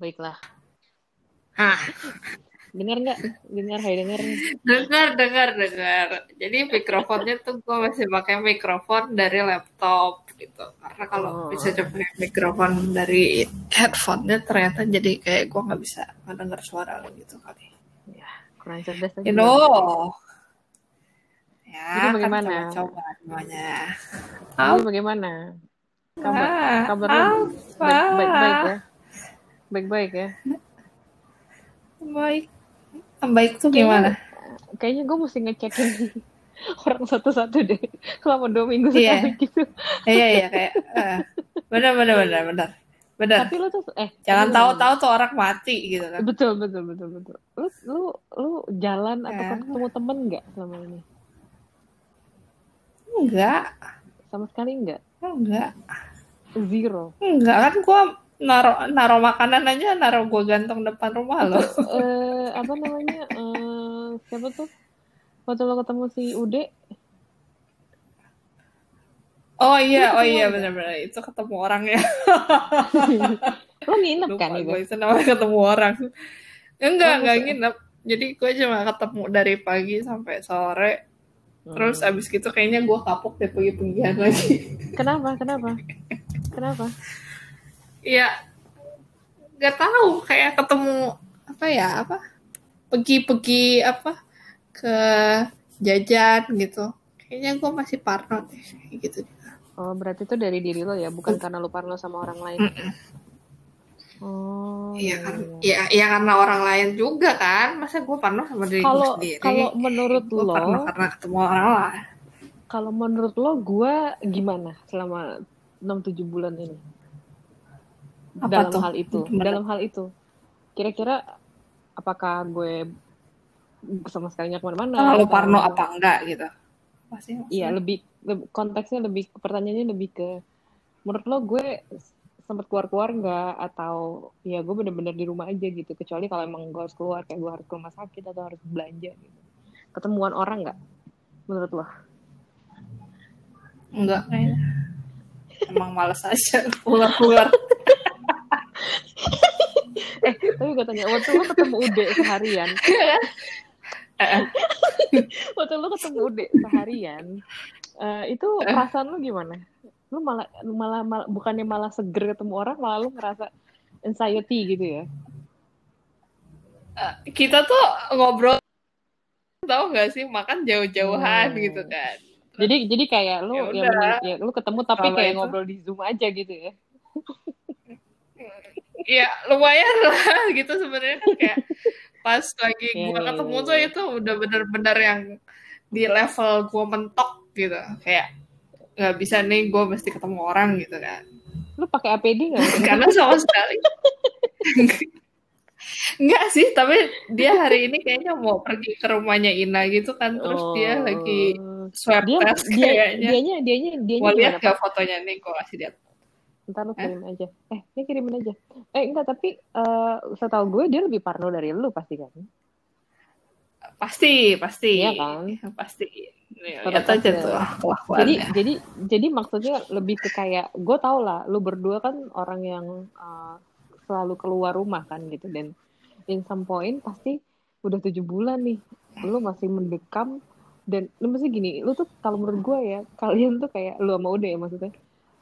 Baiklah. Hah, Dengar nggak? Dengar, hai dengar. dengar, dengar, dengar. Jadi mikrofonnya tuh gue masih pakai mikrofon dari laptop gitu. Karena kalau Oh. bisa pakai mikrofon dari headphone-nya ternyata jadi kayak gue nggak bisa mendengar suara lo gitu kali. Ya, kurang cerdas aja. You know. Ya, Jadi kan bagaimana? coba-coba semuanya. Kamu bagaimana? Kabar, Ah, kabar lu apa? baik, baik, baik ya? Baik-baik ya? Baik. Baik tuh gimana? Kayaknya gue mesti ngecekin orang satu-satu deh. Selama dua minggu Iya. sekali gitu. Iya, iya kayak eh, benar benar benar benar. Benar. Tapi lu tuh, eh. Jangan tahu-tahu tuh orang mati gitu kan. Betul, betul, betul, betul. Lu, lu, lu jalan atau Ya. ketemu temen nggak selama ini? Enggak. Sama sekali nggak? Enggak. Zero. Enggak kan gua naro naro makanan aja naro gua gantung depan rumah lo. eh apa namanya? eh siapa tuh? Waktu lo ketemu si Ude, Oh iya, oh iya benar-benar itu ketemu orang ya. lo nginep Lupa kan gue namanya ketemu orang. Enggak, Oh, enggak masa- nginep. Jadi gue cuma ketemu dari pagi sampai sore. Terus Hmm. abis gitu kayaknya gua kapok deh pergi-pergian lagi. Kenapa? Kenapa? Kenapa? Iya, nggak tahu kayak ketemu apa ya apa pergi-pergi apa ke jajan gitu. Kayaknya gue masih parno deh gitu. Oh, berarti itu dari diri lo ya, bukan karena lo parno sama orang lain. Mm-mm. Oh, Iya iya, kan, iya. iya iya karena orang lain juga kan. Masa gue parno sama diri gue Kalau sendiri? kalau menurut gue parno lo, karena ketemu orang lain. kalau menurut lo gue gimana selama 6-7 bulan ini? Apa dalam tuh? hal itu, Gimana? dalam hal itu. Kira-kira apakah gue sama sekali nggak ke mana-mana? Kalau atau- parno apa enggak gitu? Pasti. Iya, lebih, lebih- konteksnya lebih pertanyaannya lebih ke menurut lo gue sempat keluar-keluar nggak atau ya gue bener-bener di rumah aja gitu kecuali kalau emang gue harus keluar kayak gue harus ke rumah sakit atau harus belanja gitu ketemuan orang nggak menurut lo Enggak kayaknya. Emang males aja keluar-keluar. Eh tapi gue tanya waktu lo ketemu Ude seharian? Eh, waktu lo ketemu Ude seharian eh, itu perasaan lo gimana? Lo malah malah mal- bukannya malah seger ketemu orang malah lo ngerasa anxiety gitu ya? Kita tuh ngobrol tahu nggak sih? Makan jauh-jauhan Hmm. gitu kan. Jadi jadi kayak lu Ya ya, ya lu ketemu tapi Kalau kayak itu- ngobrol di Zoom aja gitu ya. Ya lumayan lah gitu sebenarnya kan kayak pas lagi iya, ketemu tuh itu udah bener-bener yang di level gua mentok gitu kayak nggak bisa nih gue mesti ketemu orang gitu kan Lu pakai APD nggak? karena sama sekali Enggak sih, tapi dia hari ini kayaknya mau pergi ke rumahnya Ina gitu kan, terus dia lagi swab Oh. dia test dia kayaknya. dianya dianya dianya Mau lihat gak fotonya nih, gue kasih lihat. Ntar lu kirim aja. Eh, ini kirimin aja. Eh enggak tapi eh setahu gue dia lebih parno dari lu pasti kan. Pasti, pasti. Iya kan? Pasti. Tuh kelakuannya. Jadi jadi jadi maksudnya lebih ke kayak gue tau lah lu berdua kan orang yang eh, selalu keluar rumah kan gitu dan in some point pasti udah tujuh bulan nih lu masih mendekam dan lu mesti gini lu tuh kalau menurut gue ya kalian tuh kayak lu sama udah ya maksudnya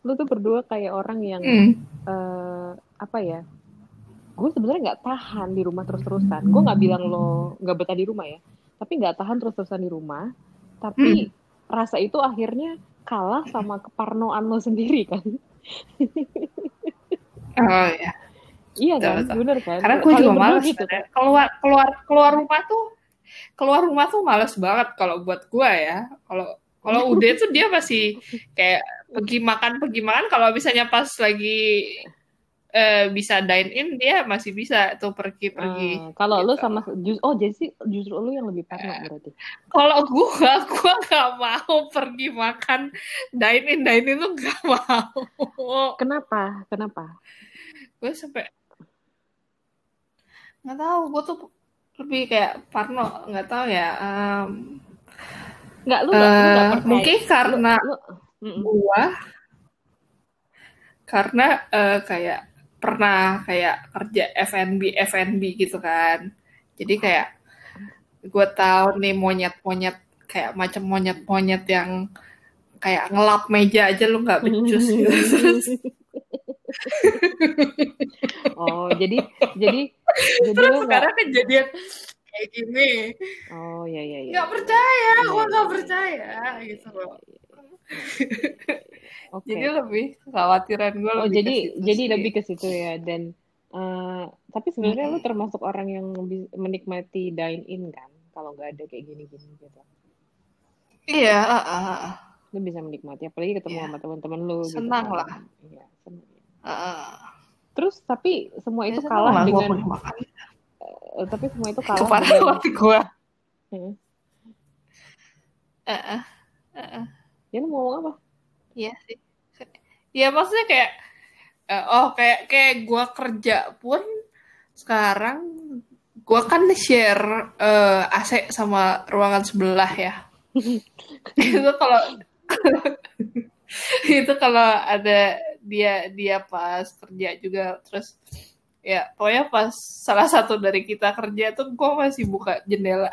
lu tuh berdua kayak orang yang Hmm. eh, apa ya gue sebenarnya nggak tahan di rumah terus-terusan gue nggak bilang lo nggak betah di rumah ya tapi nggak tahan terus-terusan di rumah tapi rasa itu akhirnya kalah sama keparnoan lo sendiri kan Oh ya. iya Betul, kan betul. bener kan Karena gue juga males gitu sebenarnya. keluar keluar keluar rumah tuh keluar rumah tuh males banget kalau buat gue ya. Kalau kalau udah tuh dia masih kayak pergi makan pergi makan kalau misalnya pas lagi eh, bisa dine in dia masih bisa tuh pergi pergi. Eh, kalau lo gitu. sama jus- oh jadi sih justru lo yang lebih parno berarti Kalau gue gue nggak mau pergi makan dine in dine in tuh nggak mau. kenapa kenapa Gue sampai nggak tahu gue tuh lebih kayak parno nggak tahu ya. em, nggak lu nggak lu nggak Eh, mungkin karena lu, Mm-mm. gua karena eh, kayak pernah kayak kerja F&B F&B gitu kan. Jadi kayak gue tahu nih monyet-monyet kayak macam monyet-monyet yang kayak ngelap meja aja lu nggak becus gitu. Oh jadi jadi jadi terus lu nggak sekarang kejadian kayak gini oh ya ya ya nggak percaya Iya, gue iya, nggak iya. percaya gitu loh oke jadi lebih kekhawatiran gue oh lebih jadi jadi sih. lebih ke situ ya dan eh, tapi sebenarnya lu termasuk orang yang menikmati dine in kan kalau nggak ada kayak gini-gini gitu iya ah, ah, ah. lu bisa menikmati apalagi ketemu Iya. sama teman-teman lu gitu Senang kan. lah. iya senang ah. terus tapi semua itu Ya, kalah dengan makan. Eh, tapi semua itu kalah kepada dengan waktu gue Hmm. Ah, ah. Ah, ah. ya lu mau ngomong apa Iya sih. Ya maksudnya kayak eh, oh kayak kayak gua kerja pun sekarang gua kan share eh, AC sama ruangan sebelah ya. itu kalau itu kalau ada dia dia pas kerja juga terus ya pokoknya pas salah satu dari kita kerja tuh gua masih buka jendela.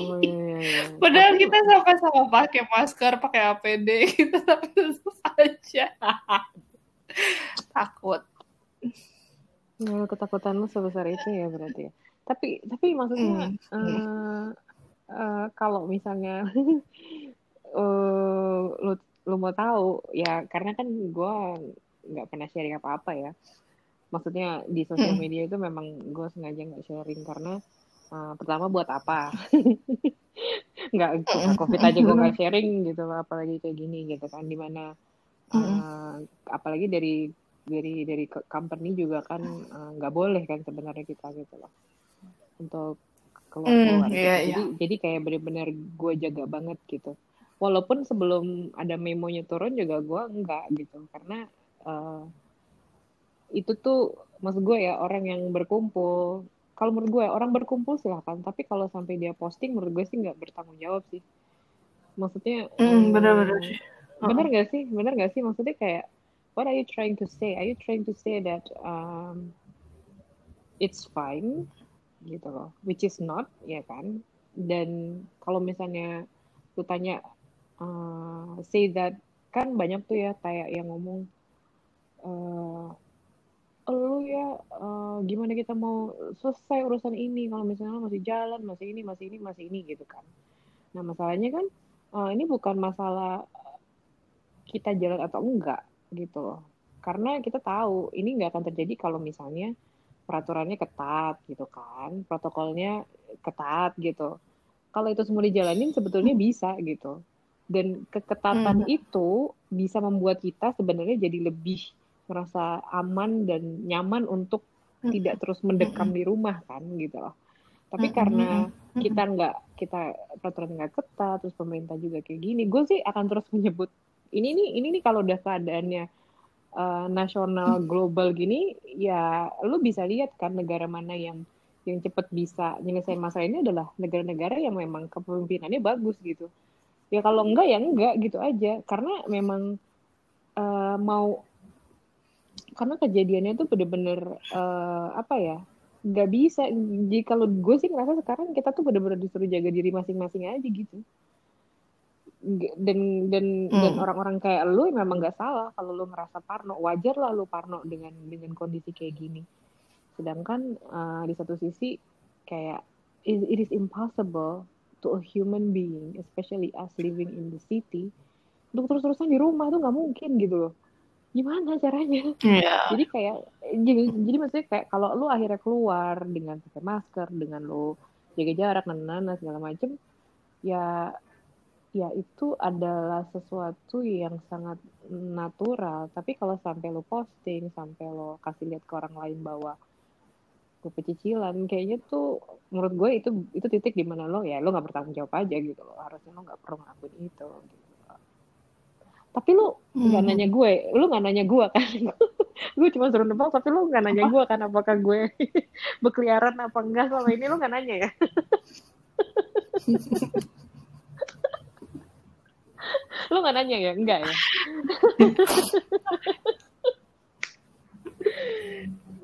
oh iya. Padahal kita sama-sama pakai masker, pakai APD, kita tapi tetap aja takut. Ya, ketakutan lu sebesar itu ya berarti ya. Tapi tapi maksudnya Hmm. eh, eh, kalau misalnya eh, lu lu mau tahu ya karena kan gue nggak pernah sharing apa-apa ya. Maksudnya di sosial media itu memang gue sengaja nggak sharing karena eh, pertama buat apa? nggak covid aja gue nggak sharing gitu apalagi kayak gini gitu kan di mana Hmm. eh, apalagi dari dari dari company juga kan eh, nggak boleh kan sebenarnya kita gitu loh untuk keluar keluar Hmm, gitu. iya, jadi jadi kayak benar-benar gue jaga banget gitu walaupun sebelum ada memonya turun juga gue enggak gitu. Karena eh, itu tuh maksud gue ya orang yang berkumpul. Kalau menurut gue orang berkumpul silahkan. Tapi kalau sampai dia posting menurut gue sih nggak bertanggung jawab sih. Maksudnya eh, benar-benar sih. bener gak sih? Bener gak sih? Maksudnya kayak what are you trying to say? Are you trying to say that um, it's fine? Gitu loh. Which is not ya kan? Dan kalau misalnya lu tanya uh, say that kan banyak tuh ya kayak yang ngomong eh lu ya eh, gimana kita mau selesai urusan ini kalau misalnya lu masih jalan masih ini masih ini masih ini gitu kan nah masalahnya kan eh, ini bukan masalah kita jalan atau enggak gitu loh. Karena kita tahu ini nggak akan terjadi kalau misalnya peraturannya ketat gitu kan, protokolnya ketat gitu. Kalau itu semua dijalanin sebetulnya bisa gitu. Dan keketatan Hmm. itu bisa membuat kita sebenarnya jadi lebih merasa aman dan nyaman untuk Hmm. tidak terus mendekam di rumah kan gitu loh. Tapi Hmm, karena hmm, hmm. kita nggak kita peraturan nggak ketat terus pemerintah juga kayak gini gue sih akan terus menyebut ini nih ini nih kalau udah keadaannya uh, nasional global gini ya lu bisa lihat kan negara mana yang yang cepat bisa nyelesain masalah ini adalah negara-negara yang memang kepemimpinannya bagus gitu ya kalau enggak ya enggak gitu aja. Karena memang uh, mau karena kejadiannya tuh bener-bener uh, apa ya nggak bisa. Jadi kalau gue sih ngerasa sekarang kita tuh bener-bener disuruh jaga diri masing-masing aja gitu. Dan dan dan Hmm. orang-orang kayak lu memang nggak salah kalau lu ngerasa parno. Wajar lah lu parno dengan dengan kondisi kayak gini. Sedangkan uh, di satu sisi kayak it, it is impossible to a human being especially us living in the city untuk terus-terusan di rumah tuh nggak mungkin gitu loh. Gimana caranya? Iya. jadi kayak jadi, jadi maksudnya kayak kalau lu akhirnya keluar dengan pakai masker dengan lu jaga jarak nana segala macem ya ya itu adalah sesuatu yang sangat natural. Tapi kalau sampai lu posting sampai lo kasih lihat ke orang lain bahwa gue pecicilan kayaknya tuh menurut gue itu itu titik di mana lo ya lo nggak bertanggung jawab aja gitu loh harusnya lo nggak perlu ngelakuin itu gitu. tapi lu nggak Hmm. nanya gue lu nggak nanya gue kan gue cuma suruh nebak tapi lu nggak nanya gue kan apakah gue berkeliaran apa enggak selama ini lu nggak nanya ya Lu nggak nanya ya? Enggak ya?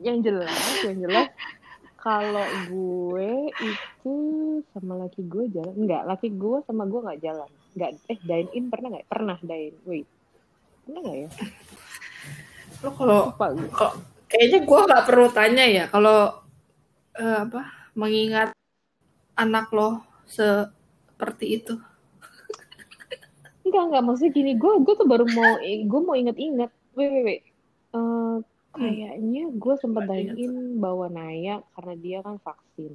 Yang jelas, yang jelas kalau gue itu sama laki gue jalan. Enggak laki gue sama gue nggak jalan. Nggak eh dine in pernah nggak? Pernah dine wait. Pernah nggak ya? Lo kalau kalau kayaknya gue nggak perlu tanya ya kalau uh, apa mengingat anak lo seperti itu. Enggak enggak maksudnya gini gue gue tuh baru mau gue mau inget-inget wait wait wait. Uh, kayaknya gue sempet dine bawa Naya karena dia kan vaksin.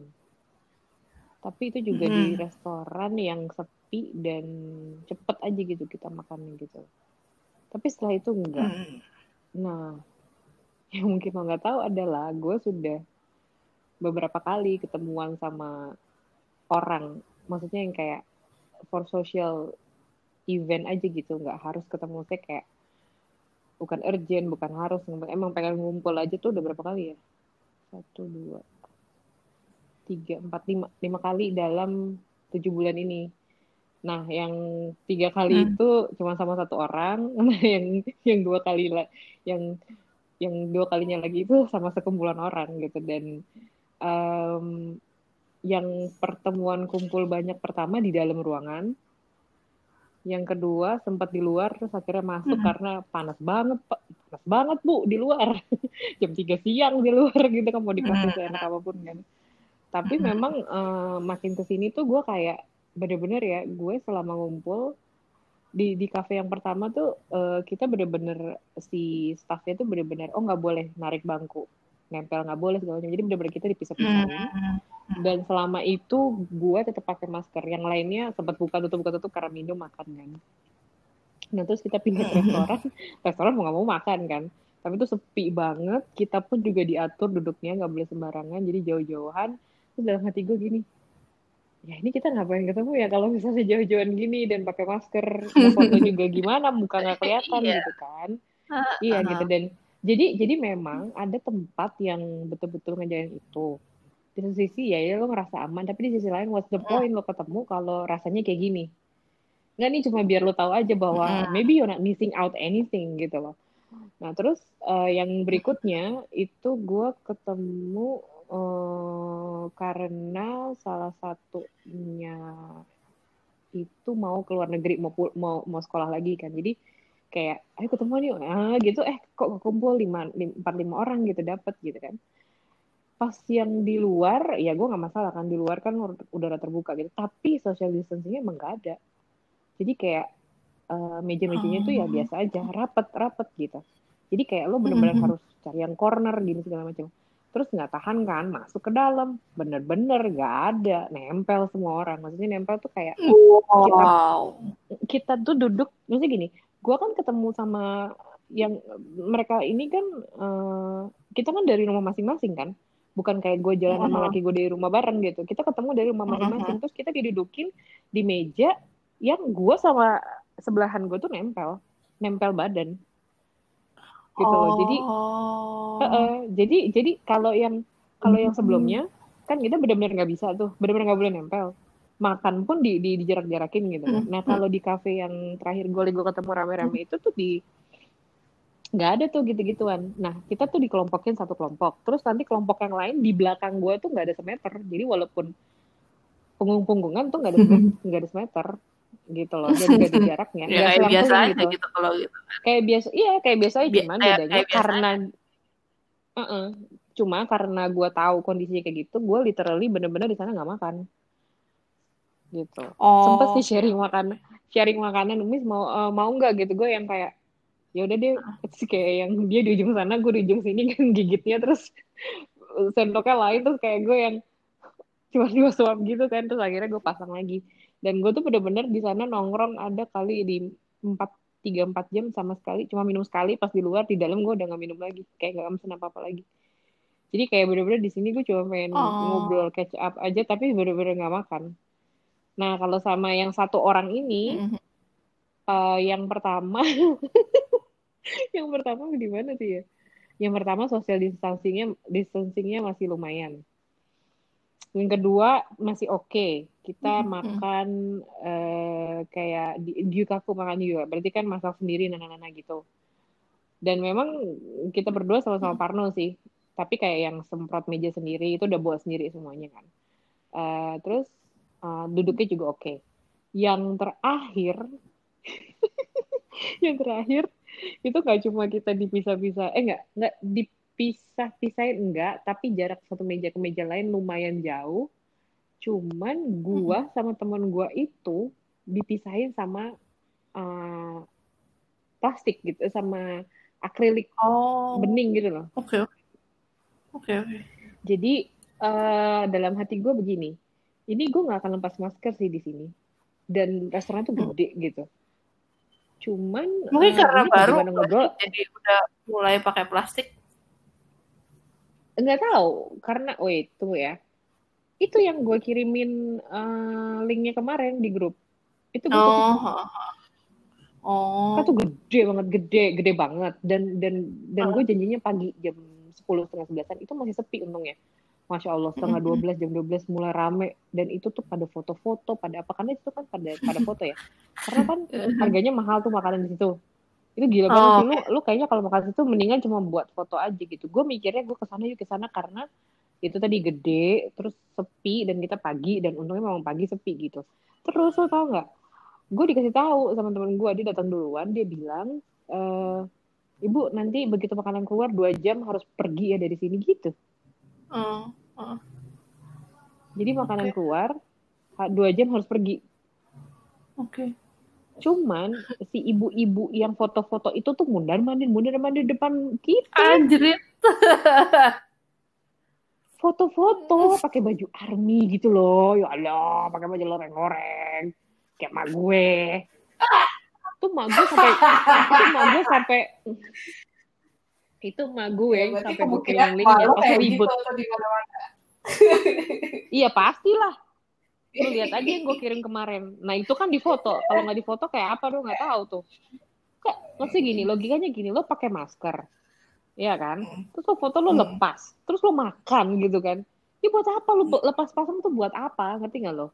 Tapi itu juga hmm. di restoran yang sepi dan cepet aja gitu kita makannya gitu. Tapi setelah itu enggak. Hmm. nah yang mungkin lo nggak tahu adalah gue sudah beberapa kali ketemuan sama orang. Maksudnya yang kayak for social event aja gitu. Nggak harus ketemu saya kayak bukan urgent bukan harus. Emang pengen ngumpul aja tuh udah berapa kali ya? Satu dua tiga empat lima. Lima kali dalam tujuh bulan ini. Nah yang tiga kali hmm. itu cuma sama satu orang. Nah yang yang dua kali lah yang yang dua kalinya lagi itu sama sekumpulan orang gitu. Dan um, yang pertemuan kumpul banyak pertama di dalam ruangan yang kedua sempat di luar terus akhirnya masuk hmm. karena panas banget panas banget bu di luar jam tiga siang di luar gitu kan mau dikasih hmm. seenak apa pun kan tapi hmm. memang uh, makin ke sini tuh gue kayak bener-bener ya gue selama ngumpul di di kafe yang pertama tuh uh, kita bener-bener si staffnya tuh bener-bener oh nggak boleh narik bangku nempel nggak boleh segala macam jadi bener-bener kita dipisah-pisahin hmm. Dan selama itu gue tetap pakai masker. Yang lainnya sempat buka tutup buka tutup karena minum makan kan. Nah terus kita pindah ke restoran. Restoran mau nggak mau makan kan. Tapi itu sepi banget. Kita pun juga diatur duduknya nggak boleh sembarangan. Jadi jauh-jauhan. Terus dalam hati gue gini ya ini kita ngapain ketemu ya kalau misalnya jauh-jauhan gini dan pakai masker? Foto juga gimana? Muka nggak kelihatan iya. gitu kan. Uh, iya uh. gitu. Dan jadi jadi memang ada tempat yang betul-betul ngejalan itu di satu sisi ya, ya lo ngerasa aman. Tapi di sisi lain what's the point lo ketemu kalau rasanya kayak gini? Nggak nih cuma biar lo tahu aja bahwa mm. maybe you're not missing out anything gitu loh. Nah terus uh, yang berikutnya itu gue ketemu uh, karena salah satunya itu mau keluar negeri mau mau mau sekolah lagi kan. Jadi kayak ayo ketemu nih ah, gitu. Eh kok kumpul lima empat lima orang gitu dapat gitu kan pas yang di luar ya gue nggak masalah kan di luar kan udara terbuka gitu. Tapi social distancingnya emang gak ada. Jadi kayak uh, meja-mejanya oh. tuh ya biasa aja rapet rapet gitu. Jadi kayak lo bener-bener mm -hmm. harus cari yang corner gini segala macam. Terus nggak tahan kan masuk ke dalam. Bener-bener gak ada nempel semua orang. Maksudnya nempel tuh kayak wow. kita kita tuh duduk maksudnya gini gue kan ketemu sama yang mereka ini kan uh, kita kan dari rumah masing-masing kan bukan kayak gue jalan sama laki gue dari rumah bareng gitu. Kita ketemu dari rumah masing-masing terus kita didudukin di meja yang gue sama sebelahan gue tuh nempel. Nempel badan. Gitu oh. loh. Jadi uh, uh, jadi jadi kalau yang kalau yang sebelumnya kan kita benar-benar nggak bisa tuh. Benar-benar nggak boleh nempel. Makan pun di di dijarak-jarakin gitu kan. Nah kalau di kafe yang terakhir gue gue ketemu rame-rame itu tuh di nggak ada tuh gitu-gituan. Nah kita tuh dikelompokin satu kelompok. Terus nanti kelompok yang lain di belakang gue tuh nggak ada semeter. Jadi walaupun punggung-punggungan tuh nggak ada nggak ada semeter gitu loh jadi gak ada jaraknya ya, kayak biasa aja gitu. gitu kalau gitu kayak biasa iya kayak biasa aja cuman Bi bedanya kayak karena uh -uh, cuma karena gue tahu kondisinya kayak gitu gue literally bener-bener di sana nggak makan gitu oh. sempet sih sharing makan sharing makanan Umis mau uh, mau nggak gitu gue yang kayak ya udah deh kayak yang dia di ujung sana gue di ujung sini kan gigitnya terus sendoknya lain terus kayak gue yang cuma dua suap gitu kan terus akhirnya gue pasang lagi dan gue tuh bener-bener di sana nongkrong ada kali di empat tiga empat jam sama sekali cuma minum sekali pas di luar di dalam gue udah gak minum lagi kayak gak mesen apa apa lagi jadi kayak bener-bener di sini gue cuma pengen oh. ngobrol catch up aja tapi bener-bener gak makan Nah, kalau sama yang satu orang ini, mm -hmm. Uh, yang pertama, yang pertama di mana sih ya? Yang pertama social distancingnya distancingnya masih lumayan. yang kedua masih oke okay. kita Hmm, hmm. makan eh, kayak di, di Yukaku makan juga berarti kan masak sendiri nana-nana gitu dan memang kita berdua sama-sama parno sih tapi kayak yang semprot meja sendiri itu udah bawa sendiri semuanya kan Eh, terus eh, duduknya juga oke yang terakhir yang terakhir itu nggak cuma kita dipisah-pisah eh nggak nggak dipisah-pisahin enggak tapi jarak satu meja ke meja lain lumayan jauh cuman gua sama teman gua itu dipisahin sama eh, plastik gitu sama akrilik Oh, bening gitu loh oke oke. Oke oke. jadi eh, dalam hati gue begini ini gue nggak akan lepas masker sih di sini dan restoran tuh Hmm. gede gitu cuman Mungkin eh, karena baru ngobrol? jadi udah mulai pakai plastik. nggak tahu karena wait tunggu ya. Itu yang gue kirimin eh, linknya kemarin di grup. Itu gue Oh. Oh. kan tuh gede banget gede gede banget. Dan dan dan gue janjinya pagi jam sepuluh setengah sebelasan. Itu masih sepi untungnya masya allah setengah dua belas jam 12 mulai rame. Dan itu tuh pada foto-foto pada apa. Karena itu kan pada pada foto ya. Karena kan harganya mahal tuh makanan di situ. Itu gila banget Oh, sih. Lu lu kayaknya kalau makan situ mendingan cuma buat foto aja gitu. Gue mikirnya gue ke sana yuk ke sana. Karena itu tadi gede terus sepi dan kita pagi dan untungnya memang pagi sepi gitu. Terus lo tau nggak? Gue dikasih tahu sama temen gue dia datang duluan. Dia bilang eh ibu nanti begitu makanan keluar dua jam harus pergi ya dari sini gitu. Oh, jadi makanan Oke. keluar dua jam harus pergi Oke. cuman si ibu-ibu yang foto-foto itu tuh mundar mandir mundar mandir depan kita Anjrit. foto-foto pakai baju army gitu loh ya Allah pakai baju loreng-loreng kayak mak gue itu mak gue sampai itu mak gue sampai itu mak gue Ya, sampai gue kemungkinan kirim linknya malu pas kayak ribut. gitu mana-mana. iya pastilah. Lu lihat aja yang gue kirim kemarin. Nah itu kan di foto. Kalau nggak di foto kayak apa? Lu nggak tahu tuh. Kak, maksudnya gini logikanya gini. Lo pakai masker. Iya kan? Terus lo foto lo Hmm. lepas. Terus lo makan gitu kan. Ya buat apa? Lo lepas pasang tuh buat apa? Ngerti nggak lo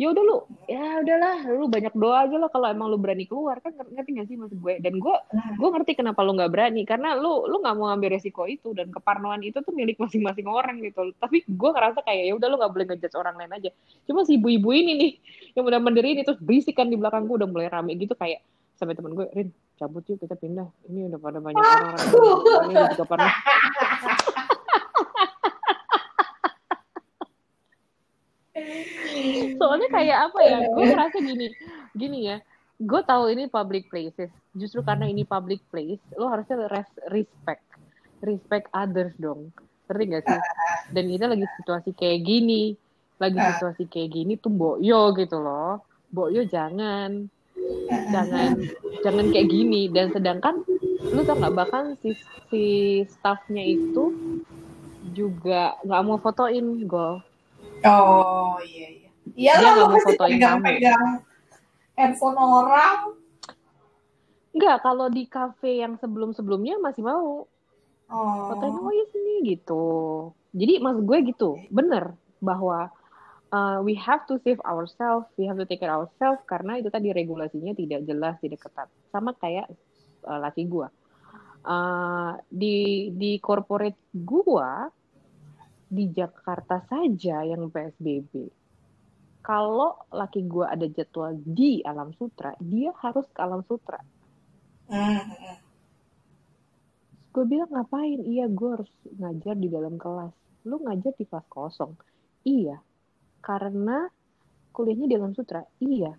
ya udah lu ya udahlah lu banyak doa aja lah kalau emang lu berani keluar kan ngerti nggak sih maksud gue? Dan gue gue ngerti kenapa lu nggak berani karena lu lu nggak mau ambil resiko itu dan keparnoan itu tuh milik masing-masing orang gitu. Tapi gue ngerasa kayak ya udah lu nggak boleh ngejudge orang lain aja. Cuma si ibu-ibu ini nih yang udah mandiri ini terus berisik kan di belakang gue udah mulai rame gitu kayak sampai temen gue Rin cabut yuk kita pindah. Ini udah pada banyak orang orang ini juga pernah soalnya kayak apa ya gue ngerasa gini gini ya. Gue tahu ini public places. Justru karena ini public place lo harusnya res- respect. Respect others dong. Ngerti gak sih? Dan kita lagi situasi kayak gini lagi situasi kayak gini tuh boyo gitu loh. Boyo jangan. Jangan jangan kayak gini. Dan sedangkan lu tau nggak bahkan si si staffnya itu juga nggak mau fotoin gue Oh iya iya. Iya Dia lah nggak lo mau pasti fotoin kamu. pegang-pegang handphone orang. Enggak, kalau di cafe yang sebelum-sebelumnya masih mau Oh. fotoin oh ya sini gitu. Jadi maksud gue gitu, bener bahwa uh, we have to save ourselves, we have to take care ourselves karena itu tadi regulasinya tidak jelas, tidak ketat. Sama kayak uh, laki gue. Uh, di di corporate gua di Jakarta saja yang PSBB. Kalau laki gua ada jadwal di Alam Sutra, dia harus ke Alam Sutra. Hmm, hmm. gue bilang ngapain? Iya gue harus ngajar di dalam kelas. Lu ngajar di kelas kosong? Iya karena kuliahnya di dalam sutra. Iya.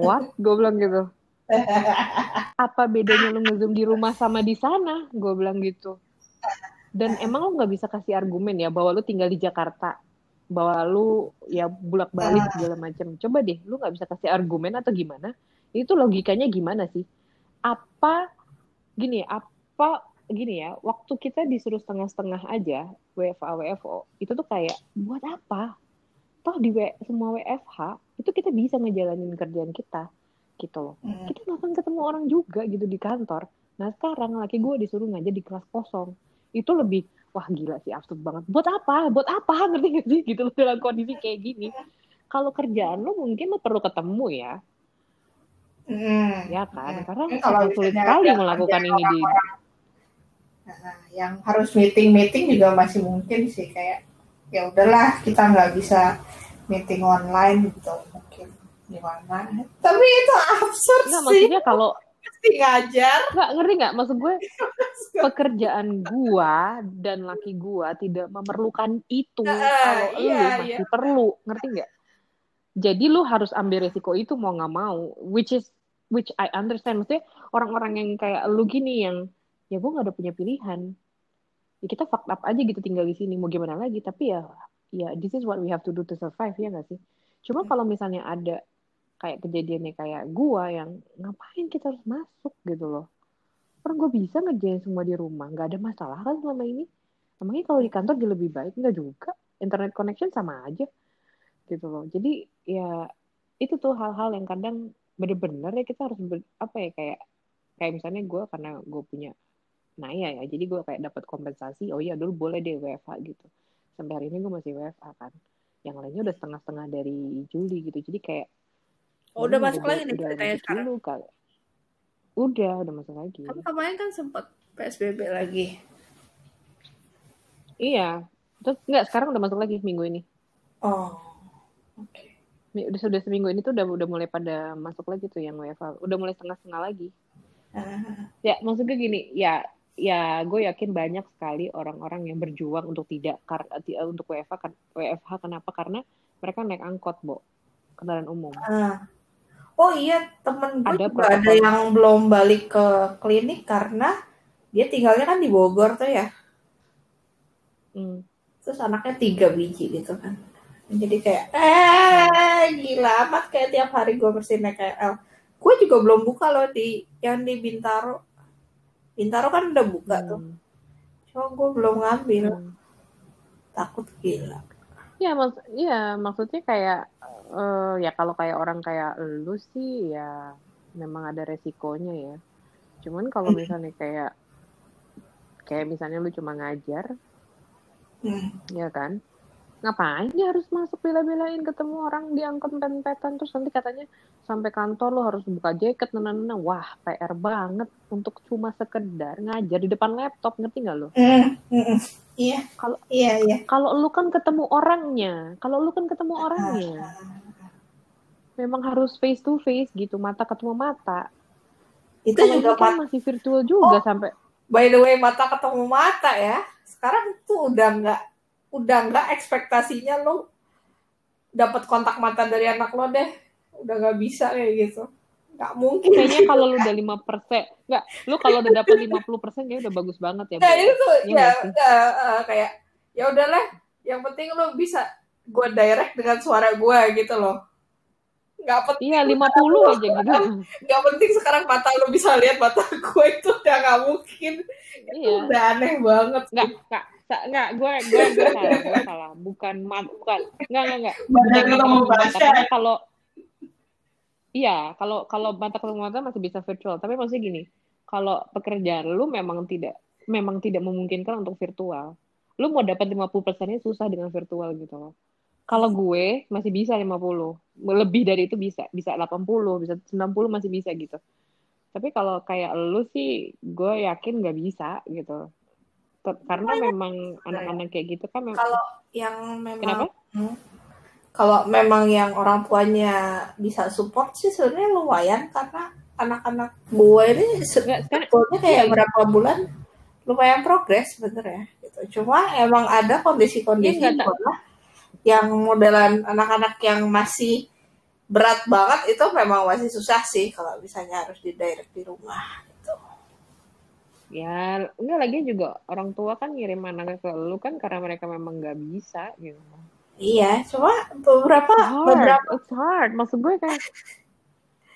What? Gue bilang gitu. Apa bedanya lu ngezoom di rumah sama di sana? Gue bilang gitu dan emang lu nggak bisa kasih argumen ya bahwa lu tinggal di Jakarta bahwa lu ya bulak balik segala macam. Coba deh lu nggak bisa kasih argumen atau gimana? Itu logikanya gimana sih? Apa gini apa gini ya waktu kita disuruh setengah-setengah aja WFA WFO itu tuh kayak buat apa? Toh di w, semua WFH itu kita bisa ngejalanin kerjaan kita gitu loh. Hmm. kita nggak akan ketemu orang juga gitu di kantor. Nah sekarang laki gue disuruh ngajar di kelas kosong itu lebih wah gila sih absurd banget. Buat apa? Buat apa? Ngerti gak sih? Gitu dalam kondisi kayak gini. Kalau kerjaan lo mungkin lo perlu ketemu ya. Hmm. ya kan? Hmm. karena Ini kalau sulit sekali melakukan ini di orang-orang, nah, yang harus meeting meeting juga masih mungkin sih kayak ya udahlah kita nggak bisa meeting online gitu mungkin gimana tapi itu absurd Enggak, sih. maksudnya kalau mesti ngajar? Nggak ngerti nggak? Maksud gue pekerjaan gua dan laki gua tidak memerlukan itu kalau lu iya, masih perlu ngerti nggak? Jadi lu harus ambil resiko itu mau nggak mau which is which I understand. Maksudnya orang-orang yang kayak lu gini yang ya gua nggak ada punya pilihan. Ya kita fucked up aja gitu tinggal di sini mau gimana lagi? Tapi ya ya this is what we have to do to survive ya nggak sih? Cuma kalau misalnya ada kayak kejadiannya kayak gua yang ngapain kita harus masuk? gitu loh. Orang gue bisa ngerjain semua di rumah nggak ada masalah kan selama ini. Emangnya kalau di kantor dia lebih baik? Nggak juga. Internet connection sama aja gitu loh. Jadi ya itu tuh hal-hal yang kadang bener-bener ya kita harus ber- apa ya kayak kayak misalnya gue karena gue punya Naya ya jadi gue kayak dapat kompensasi oh iya dulu boleh deh WFH gitu. Sampai hari ini gue masih WFH kan. Yang lainnya udah setengah-setengah dari Juli gitu. Jadi kayak Oh, udah masuk lagi nih ceritanya sekarang. dulu kali udah udah masuk lagi. Tapi kemarin kan sempat PSBB lagi. iya. Terus nggak sekarang udah masuk lagi minggu ini. Oh oke. Mi- udah sudah seminggu ini tuh udah udah mulai pada masuk lagi tuh yang WFH udah mulai setengah-setengah lagi. Ah, ya maksudnya gini ya ya gue yakin banyak sekali orang-orang yang berjuang untuk tidak kar untuk WFH kan WFH kenapa? Karena mereka naik angkot bo. Kendaraan umum. Ah. Oh iya temen gue Ada juga ada yang belum balik ke klinik karena dia tinggalnya kan di Bogor tuh ya. Hmm. terus anaknya tiga biji gitu kan. Jadi kayak eh gila amat kayak tiap hari gue bersihin KL gue juga belum buka loh di yang di Bintaro. Bintaro kan udah buka tuh. Hmm. cuma gue belum ngambil. Hmm. takut gila. Ya, mak ya maksudnya kayak eh, ya kalau kayak orang kayak lu sih ya memang ada resikonya ya. Cuman kalau misalnya kayak kayak misalnya lu cuma ngajar, Hmm. ya kan? Ngapain dia harus masuk bela-belain ketemu orang di angkot pempetan terus nanti katanya sampai kantor lu harus buka jaket nana Wah, PR banget untuk cuma sekedar ngajar di depan laptop, ngerti nggak lu? Hmm, hmm, hmm. iya Kalau- iya iya Kalau lu kan ketemu orangnya, kalau lu kan ketemu orangnya. memang harus face to face gitu mata ketemu mata itu kalau juga kan masih virtual juga Oh. sampai by the way mata ketemu mata ya sekarang tuh udah nggak udah nggak ekspektasinya lo dapat kontak mata dari anak lo deh. Udah nggak bisa kayak gitu. Nggak mungkin. Kayaknya kalau lu udah lima persen nggak lu kalau udah dapet 50 persen ya udah bagus banget ya Nah itu tuh Iya ya, ya, eh, kayak ya udahlah yang penting lo bisa gue direct dengan suara gue gitu loh. Nggak penting iya 50 aja gitu. nggak penting sekarang mata lo bisa lihat mata gue itu udah nggak mungkin. Itu iya. udah aneh banget nggak nggak nggak gue gue gue salah gue salah. Bukan mat bukan. Nggak nggak nggak. Mata ketemu mata karena kalau iya kalau kalau mata ketemu mata masih bisa virtual. Tapi maksudnya gini kalau pekerjaan lu memang tidak memang tidak memungkinkan untuk virtual. Lu mau dapat 50 persennya susah dengan virtual gitu loh. Kalau gue masih bisa 50 lebih dari itu bisa. Bisa 80 bisa 90 masih bisa gitu. Tapi kalau kayak lu sih gue yakin nggak bisa gitu Karena memang anak-anak kayak gitu kan memang kalau yang memang kenapa Hmm. Kalau memang yang orang tuanya bisa support sih sebenarnya lumayan karena anak-anak gue ini sebetulnya kayak iya. berapa bulan lumayan progres sebenarnya gitu. Cuma emang ada kondisi-kondisi Iya, bahwa yang modelan anak-anak yang masih berat banget itu memang masih susah sih kalau misalnya harus di direct di rumah. Ya, enggak lagi juga orang tua kan ngirim anaknya ke lu kan karena mereka memang nggak bisa gitu. Iya, cuma beberapa It's hard, beberapa it's hard. Maksud gue kayak,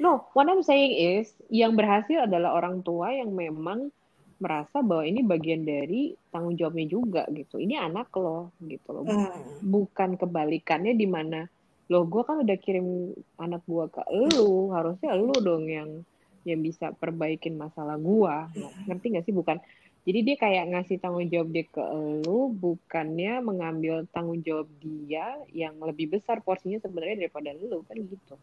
no, what I'm saying is, yang berhasil adalah orang tua yang memang merasa bahwa ini bagian dari tanggung jawabnya juga gitu. Ini anak lo gitu loh. hmm, Bukan kebalikannya di mana lo gue kan udah kirim anak gue ke lu, harusnya lu dong yang yang bisa perbaikin masalah gua. Ngerti gak sih? Bukan Jadi dia kayak ngasih tanggung jawab dia ke lu, bukannya mengambil tanggung jawab dia yang lebih besar porsinya sebenarnya daripada lu kan gitu.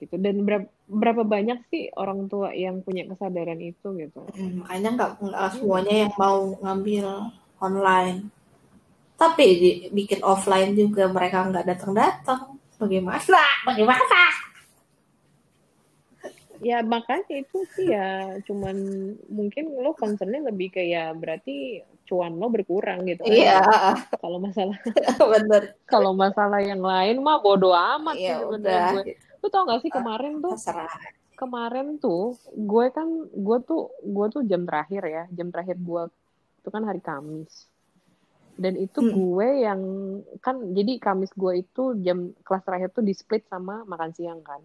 Gitu. Dan berapa, berapa banyak sih orang tua yang punya kesadaran itu gitu. Mm, makanya nggak nggak semuanya yang mau ngambil online tapi di- bikin offline juga mereka nggak datang-datang bagaimana bagaimana Ya makanya itu sih ya cuman mungkin lo concernnya lebih kayak berarti cuan lo berkurang gitu aja. iya Kalau masalah bener kalau masalah yang lain mah bodo amat ya sih sebenarnya udah gue. Lu tau gak sih kemarin tuh terserah kemarin tuh gue kan gue tuh gue tuh jam terakhir ya jam terakhir gue itu kan hari Kamis dan itu Hmm. gue yang kan jadi Kamis gue itu jam kelas terakhir tuh di split sama makan siang kan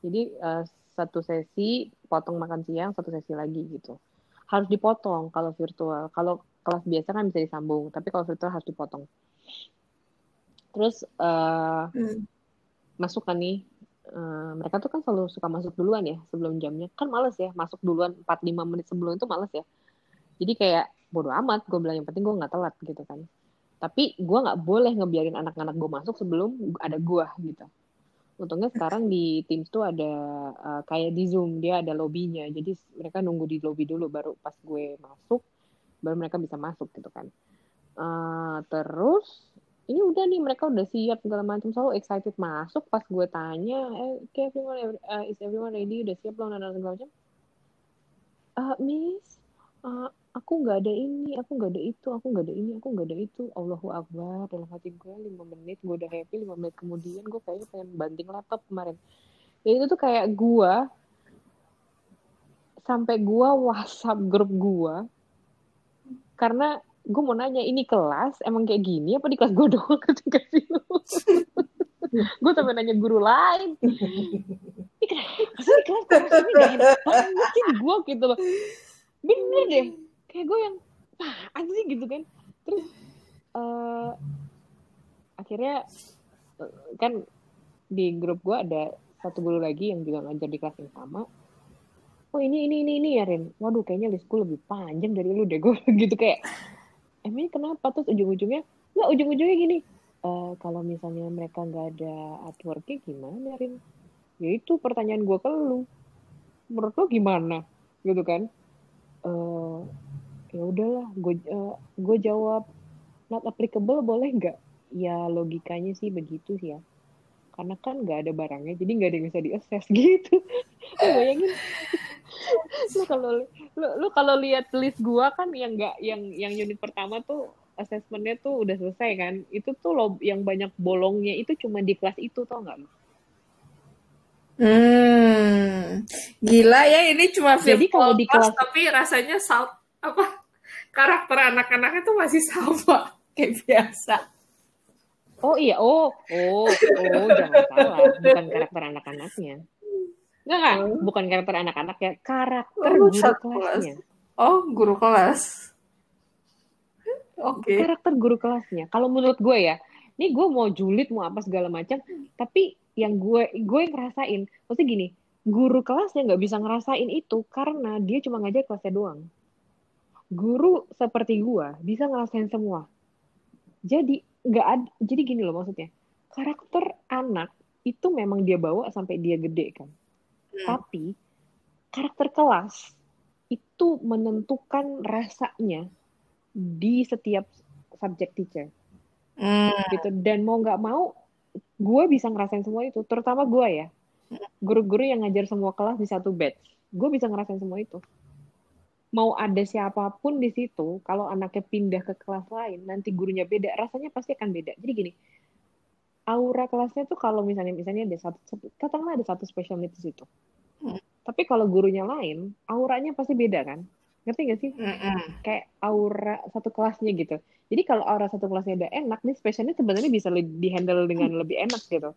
jadi eh, satu sesi potong makan siang satu sesi lagi gitu. Harus dipotong kalau virtual. Kalau kelas biasa kan bisa disambung tapi kalau virtual harus dipotong. Terus eh, Hmm. masuk kan nih eh, mereka tuh kan selalu suka masuk duluan ya sebelum jamnya. Kan males ya masuk duluan 4-5 menit sebelum itu males ya. Jadi kayak bodo amat gue bilang yang penting gue nggak telat gitu kan. Tapi gue nggak boleh ngebiarin anak-anak gue masuk sebelum ada gue gitu untungnya sekarang di Teams tuh ada eh, kayak di Zoom dia ada lobbynya. Jadi mereka nunggu di lobby dulu baru pas gue masuk baru mereka bisa masuk gitu kan. Eh, terus ini udah nih mereka udah siap segala macam. Selalu excited masuk pas gue tanya eh okay, everyone uh, is everyone ready? Udah siap belum? dan segala macam. "Eh, miss eh, aku nggak ada ini aku nggak ada itu aku nggak ada ini aku nggak ada itu. Allahu Akbar. Dalam hati gue lima menit gue udah happy lima menit kemudian gue kayaknya pengen banting laptop kemarin. Dan itu tuh kayak gue sampai gue WhatsApp grup gue karena gue mau nanya ini kelas emang kayak gini apa di kelas gue doang? Ketika sih gue sampai nanya guru lain. Ini kenapa sih kelas kelas ini gak enak banget sih gue gitu loh. Bener deh kayak gue yang apaan sih? Gitu kan. Terus eh akhirnya eh, kan di grup gue ada satu guru lagi yang juga ngajar di kelas yang sama. Oh ini ini ini ini ya Rin. Waduh kayaknya listku lebih panjang dari lu deh gue gitu kayak. Emangnya kenapa? Terus ujung-ujungnya nggak ujung-ujungnya gini "Eh, kalau misalnya mereka nggak ada artworknya gimana Rin? Ya itu pertanyaan gue ke lu. Menurut lu gimana? Gitu kan. Eh ya udahlah gue gue jawab. Not applicable boleh nggak? Ya logikanya sih begitu sih ya. Karena kan nggak ada barangnya jadi nggak ada yang bisa diakses gitu. Lu bayangin. Lu kalau lu, lu kalau lihat list gua kan yang nggak yang yang unit pertama tuh asesmennya tuh udah selesai kan. Itu tuh lo yang banyak bolongnya itu cuma di kelas itu tau nggak lu? Hmm, gila ya ini cuma Jadi kalau di kelas- tapi rasanya sal apa karakter anak-anaknya tuh masih sama kayak biasa. Oh iya, oh, oh, oh, jangan salah, bukan karakter anak-anaknya. Enggak, enggak, bukan karakter anak-anak ya, karakter Oh, guru kelasnya. Oh, guru kelas. Oke. Karakter guru kelasnya. Kalau menurut gue ya, ini gue mau julid, mau apa segala macam, tapi yang gue gue yang ngerasain, maksudnya gini, guru kelasnya nggak bisa ngerasain itu karena dia cuma ngajar kelasnya doang. Guru seperti gue bisa ngerasain semua. Jadi nggak ada, jadi gini loh maksudnya, karakter anak itu memang dia bawa sampai dia gede kan. Hmm. Tapi karakter kelas itu menentukan rasanya di setiap subject teacher Hmm. gitu. Dan mau nggak mau, gue bisa ngerasain semua itu. Terutama gue ya, guru-guru yang ngajar semua kelas di satu batch, gue bisa ngerasain semua itu. Mau ada siapa pun di situ, kalau anaknya pindah ke kelas lain, nanti gurunya beda, rasanya pasti akan beda. Jadi gini, aura kelasnya tuh kalau misalnya misalnya ada satu, katakanlah ada satu special needs di situ. Hmm. Tapi kalau gurunya lain, auranya pasti beda kan? Ngerti gak sih? Mm-mm. Kayak aura satu kelasnya gitu. Jadi kalau aura satu kelasnya udah enak, nih specialnya sebenarnya bisa le- dihandle dengan lebih enak gitu.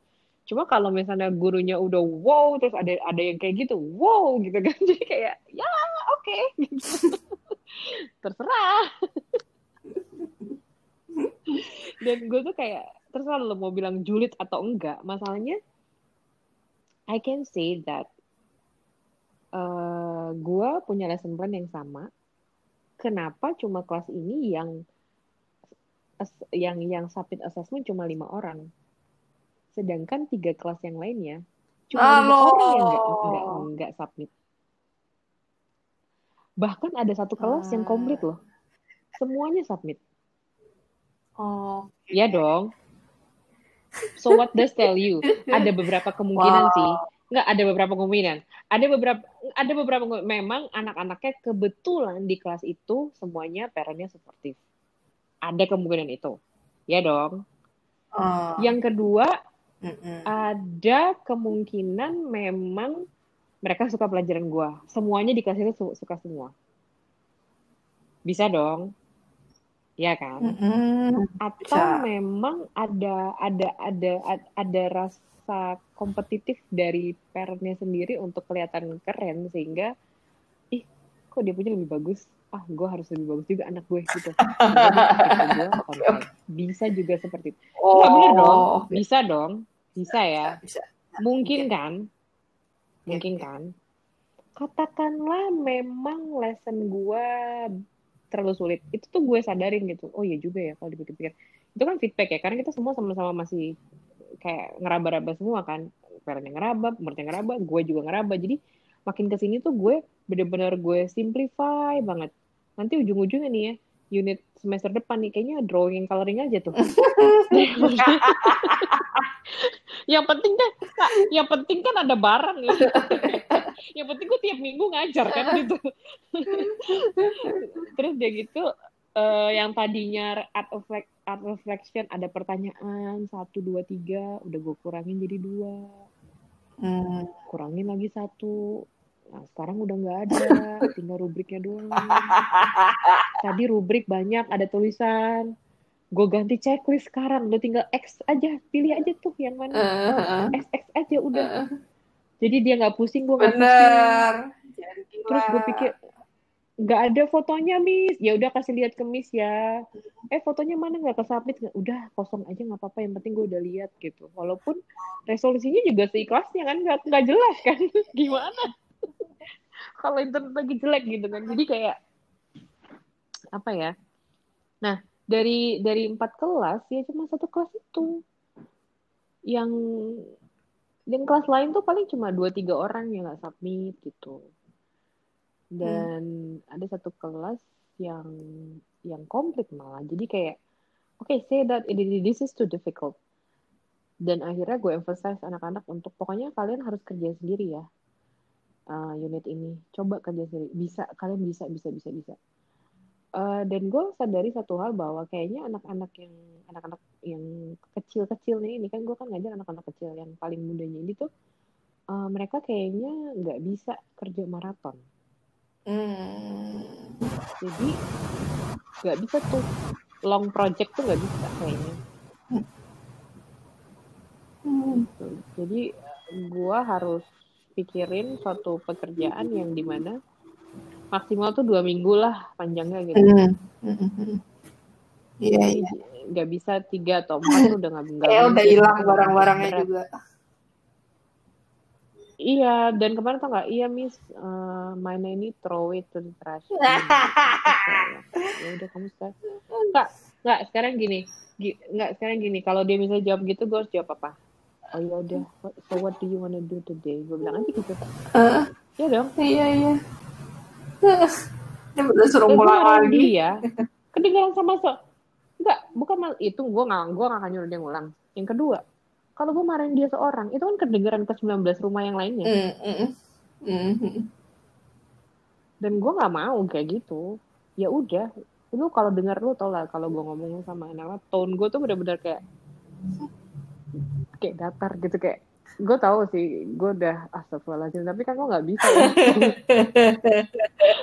Cuma kalau misalnya gurunya udah wow, terus ada ada yang kayak gitu, wow gitu kan. Jadi kayak ya oke, gitu. terserah. Dan gue tuh kayak terserah lo mau bilang julid atau enggak. Masalahnya I can say that eh gue punya lesson plan yang sama kenapa cuma kelas ini yang yang yang submit assessment cuma lima orang sedangkan tiga kelas yang lainnya cuma lima orang yang nggak nggak nggak submit. Bahkan ada satu kelas yang komplit loh. Semuanya submit. Oh, ya dong. So what does tell you? Ada beberapa kemungkinan Wow. sih. Nggak ada beberapa kemungkinan. Ada beberapa ada beberapa memang anak-anaknya kebetulan di kelas itu semuanya parentnya suportif ada kemungkinan itu. Ya dong. Oh. yang kedua Mm-mm. ada kemungkinan memang mereka suka pelajaran gua. Semuanya di kelas itu su- suka semua. Bisa dong. Ya kan? Mm-mm. atau Bisa. memang ada ada ada ad- ada rasa kompetitif dari parentnya sendiri untuk kelihatan keren sehingga ih kok dia punya lebih bagus? Ah gue harus lebih bagus juga anak gue gitu. Bisa juga seperti itu. Oh, Nggak, bener dong. Bisa dong bisa ya? Bisa. mungkin kan? Ya, mungkin ya. kan? Katakanlah memang lesson gue terlalu sulit. Itu tuh gue sadarin gitu. Oh iya juga ya kalau dipikir-pikir. Itu kan feedback ya. Karena kita semua sama-sama masih kayak ngeraba-raba semua kan. Parentnya ngeraba muridnya ngeraba gue juga ngeraba. Jadi makin ke sini tuh gue bener-bener gue simplify banget. Nanti ujung-ujungnya nih ya unit semester depan nih kayaknya drawing coloring aja tuh. Yang penting kan yang penting kan ada barang ya. Yang penting gue tiap minggu ngajar kan gitu. Terus dia gitu eh, yang tadinya art of art reflection ada pertanyaan satu dua tiga udah gue kurangin jadi dua. Hmm. kurangin lagi satu nah sekarang udah nggak ada tinggal rubriknya doang. Tadi rubrik banyak ada tulisan gue ganti checklist sekarang udah tinggal X aja pilih aja tuh yang mana. Eh, X X aja udah. Jadi dia nggak pusing gue nggak pusing. Terus gue pikir nggak ada fotonya miss. Ya udah kasih lihat ke miss ya. Eh fotonya mana nggak kesubmit? Nggak udah kosong aja nggak apa-apa yang penting gue udah lihat gitu. Walaupun resolusinya juga seikhlasnya kan nggak nggak jelas kan gimana kalau internet lagi jelek gitu kan. Jadi kayak apa ya? Nah dari dari empat kelas ya cuma satu kelas itu. Yang yang kelas lain tuh paling cuma dua tiga orang yang nggak submit gitu. Dan ada satu kelas yang yang komplit malah. Jadi kayak oke say that this is too difficult. Dan akhirnya gue emphasize anak-anak untuk pokoknya kalian harus kerja sendiri ya uh, unit ini. Coba kerja sendiri. Bisa kalian bisa bisa bisa bisa. Uh, dan gue sadari satu hal bahwa kayaknya anak-anak yang anak-anak yang kecil-kecilnya ini kan gue kan ngajar anak-anak kecil yang paling mudanya ini tuh uh, mereka kayaknya nggak bisa kerja maraton. Hmm. jadi nggak bisa tuh. Long project tuh nggak bisa kayaknya. Hmm. Jadi gua harus pikirin suatu pekerjaan yang di mana maksimal tuh dua minggu lah panjangnya gitu. Hmm. Hmm, hmm. Iya, Jadi iya. nggak bisa tiga atau empat tuh udah nggak nggak Kayak udah hilang barang-barangnya juga. iya dan kemarin tau nggak? Iya miss. Eh, mainnya ini throw it to the trash. Ya udah kamu sekarang nggak nggak sekarang gini. Gi- nggak sekarang gini. Kalau dia misalnya jawab gitu gue harus jawab apa oh ya udah. So what do you wanna do today? Gue bilang aja gitu. Eh, ya dong. Iya, iya. Dia udah suruh ngulang lagi. dia. Kedengaran sama so. Enggak bukan mal itu gue nggak gue nggak akan nyuruh dia ngulang. Yang kedua kalau gue marahin dia seorang itu kan kedengaran ke 19 rumah yang lainnya. Hmm, hmm, hmm, hmm. dan gue nggak mau kayak gitu. Ya udah lu kalau dengar lu tau lah kalau gue ngomong sama anak tone gue tuh bener-bener kayak kayak datar gitu kayak gue tahu sih gue udah astagfirullahaladzim tapi kan gue nggak bisa ya.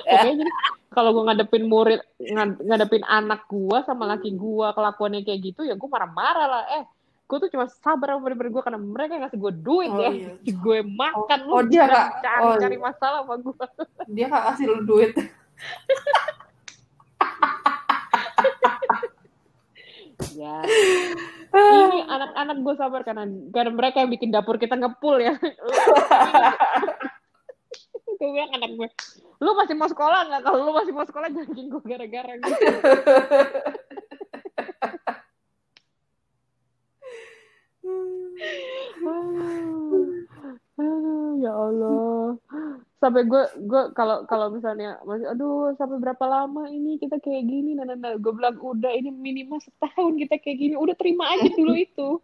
Oke, jadi kalau gue ngadepin murid ngad- ngadepin anak gue sama laki gue kelakuannya kayak gitu ya gue marah-marah lah eh gue tuh cuma sabar sama murid gue karena mereka ngasih gue duit Oh, ya iya. gue makan Oh, lu dia nggak- cari oh, cari masalah sama gue Dia nggak kasih lu duit. ya ini anak-anak gue sabar karena karena mereka yang bikin dapur kita ngepul ya gue bilang anak gue lu masih mau sekolah nggak? Kalau lu masih mau sekolah jangan gue gara-gara gitu. Aduh, ya Allah. Sampai gue gue kalau kalau misalnya masih aduh sampai berapa lama ini kita kayak gini nah, nah, nah. gue bilang udah ini minimal setahun kita kayak gini udah terima aja dulu itu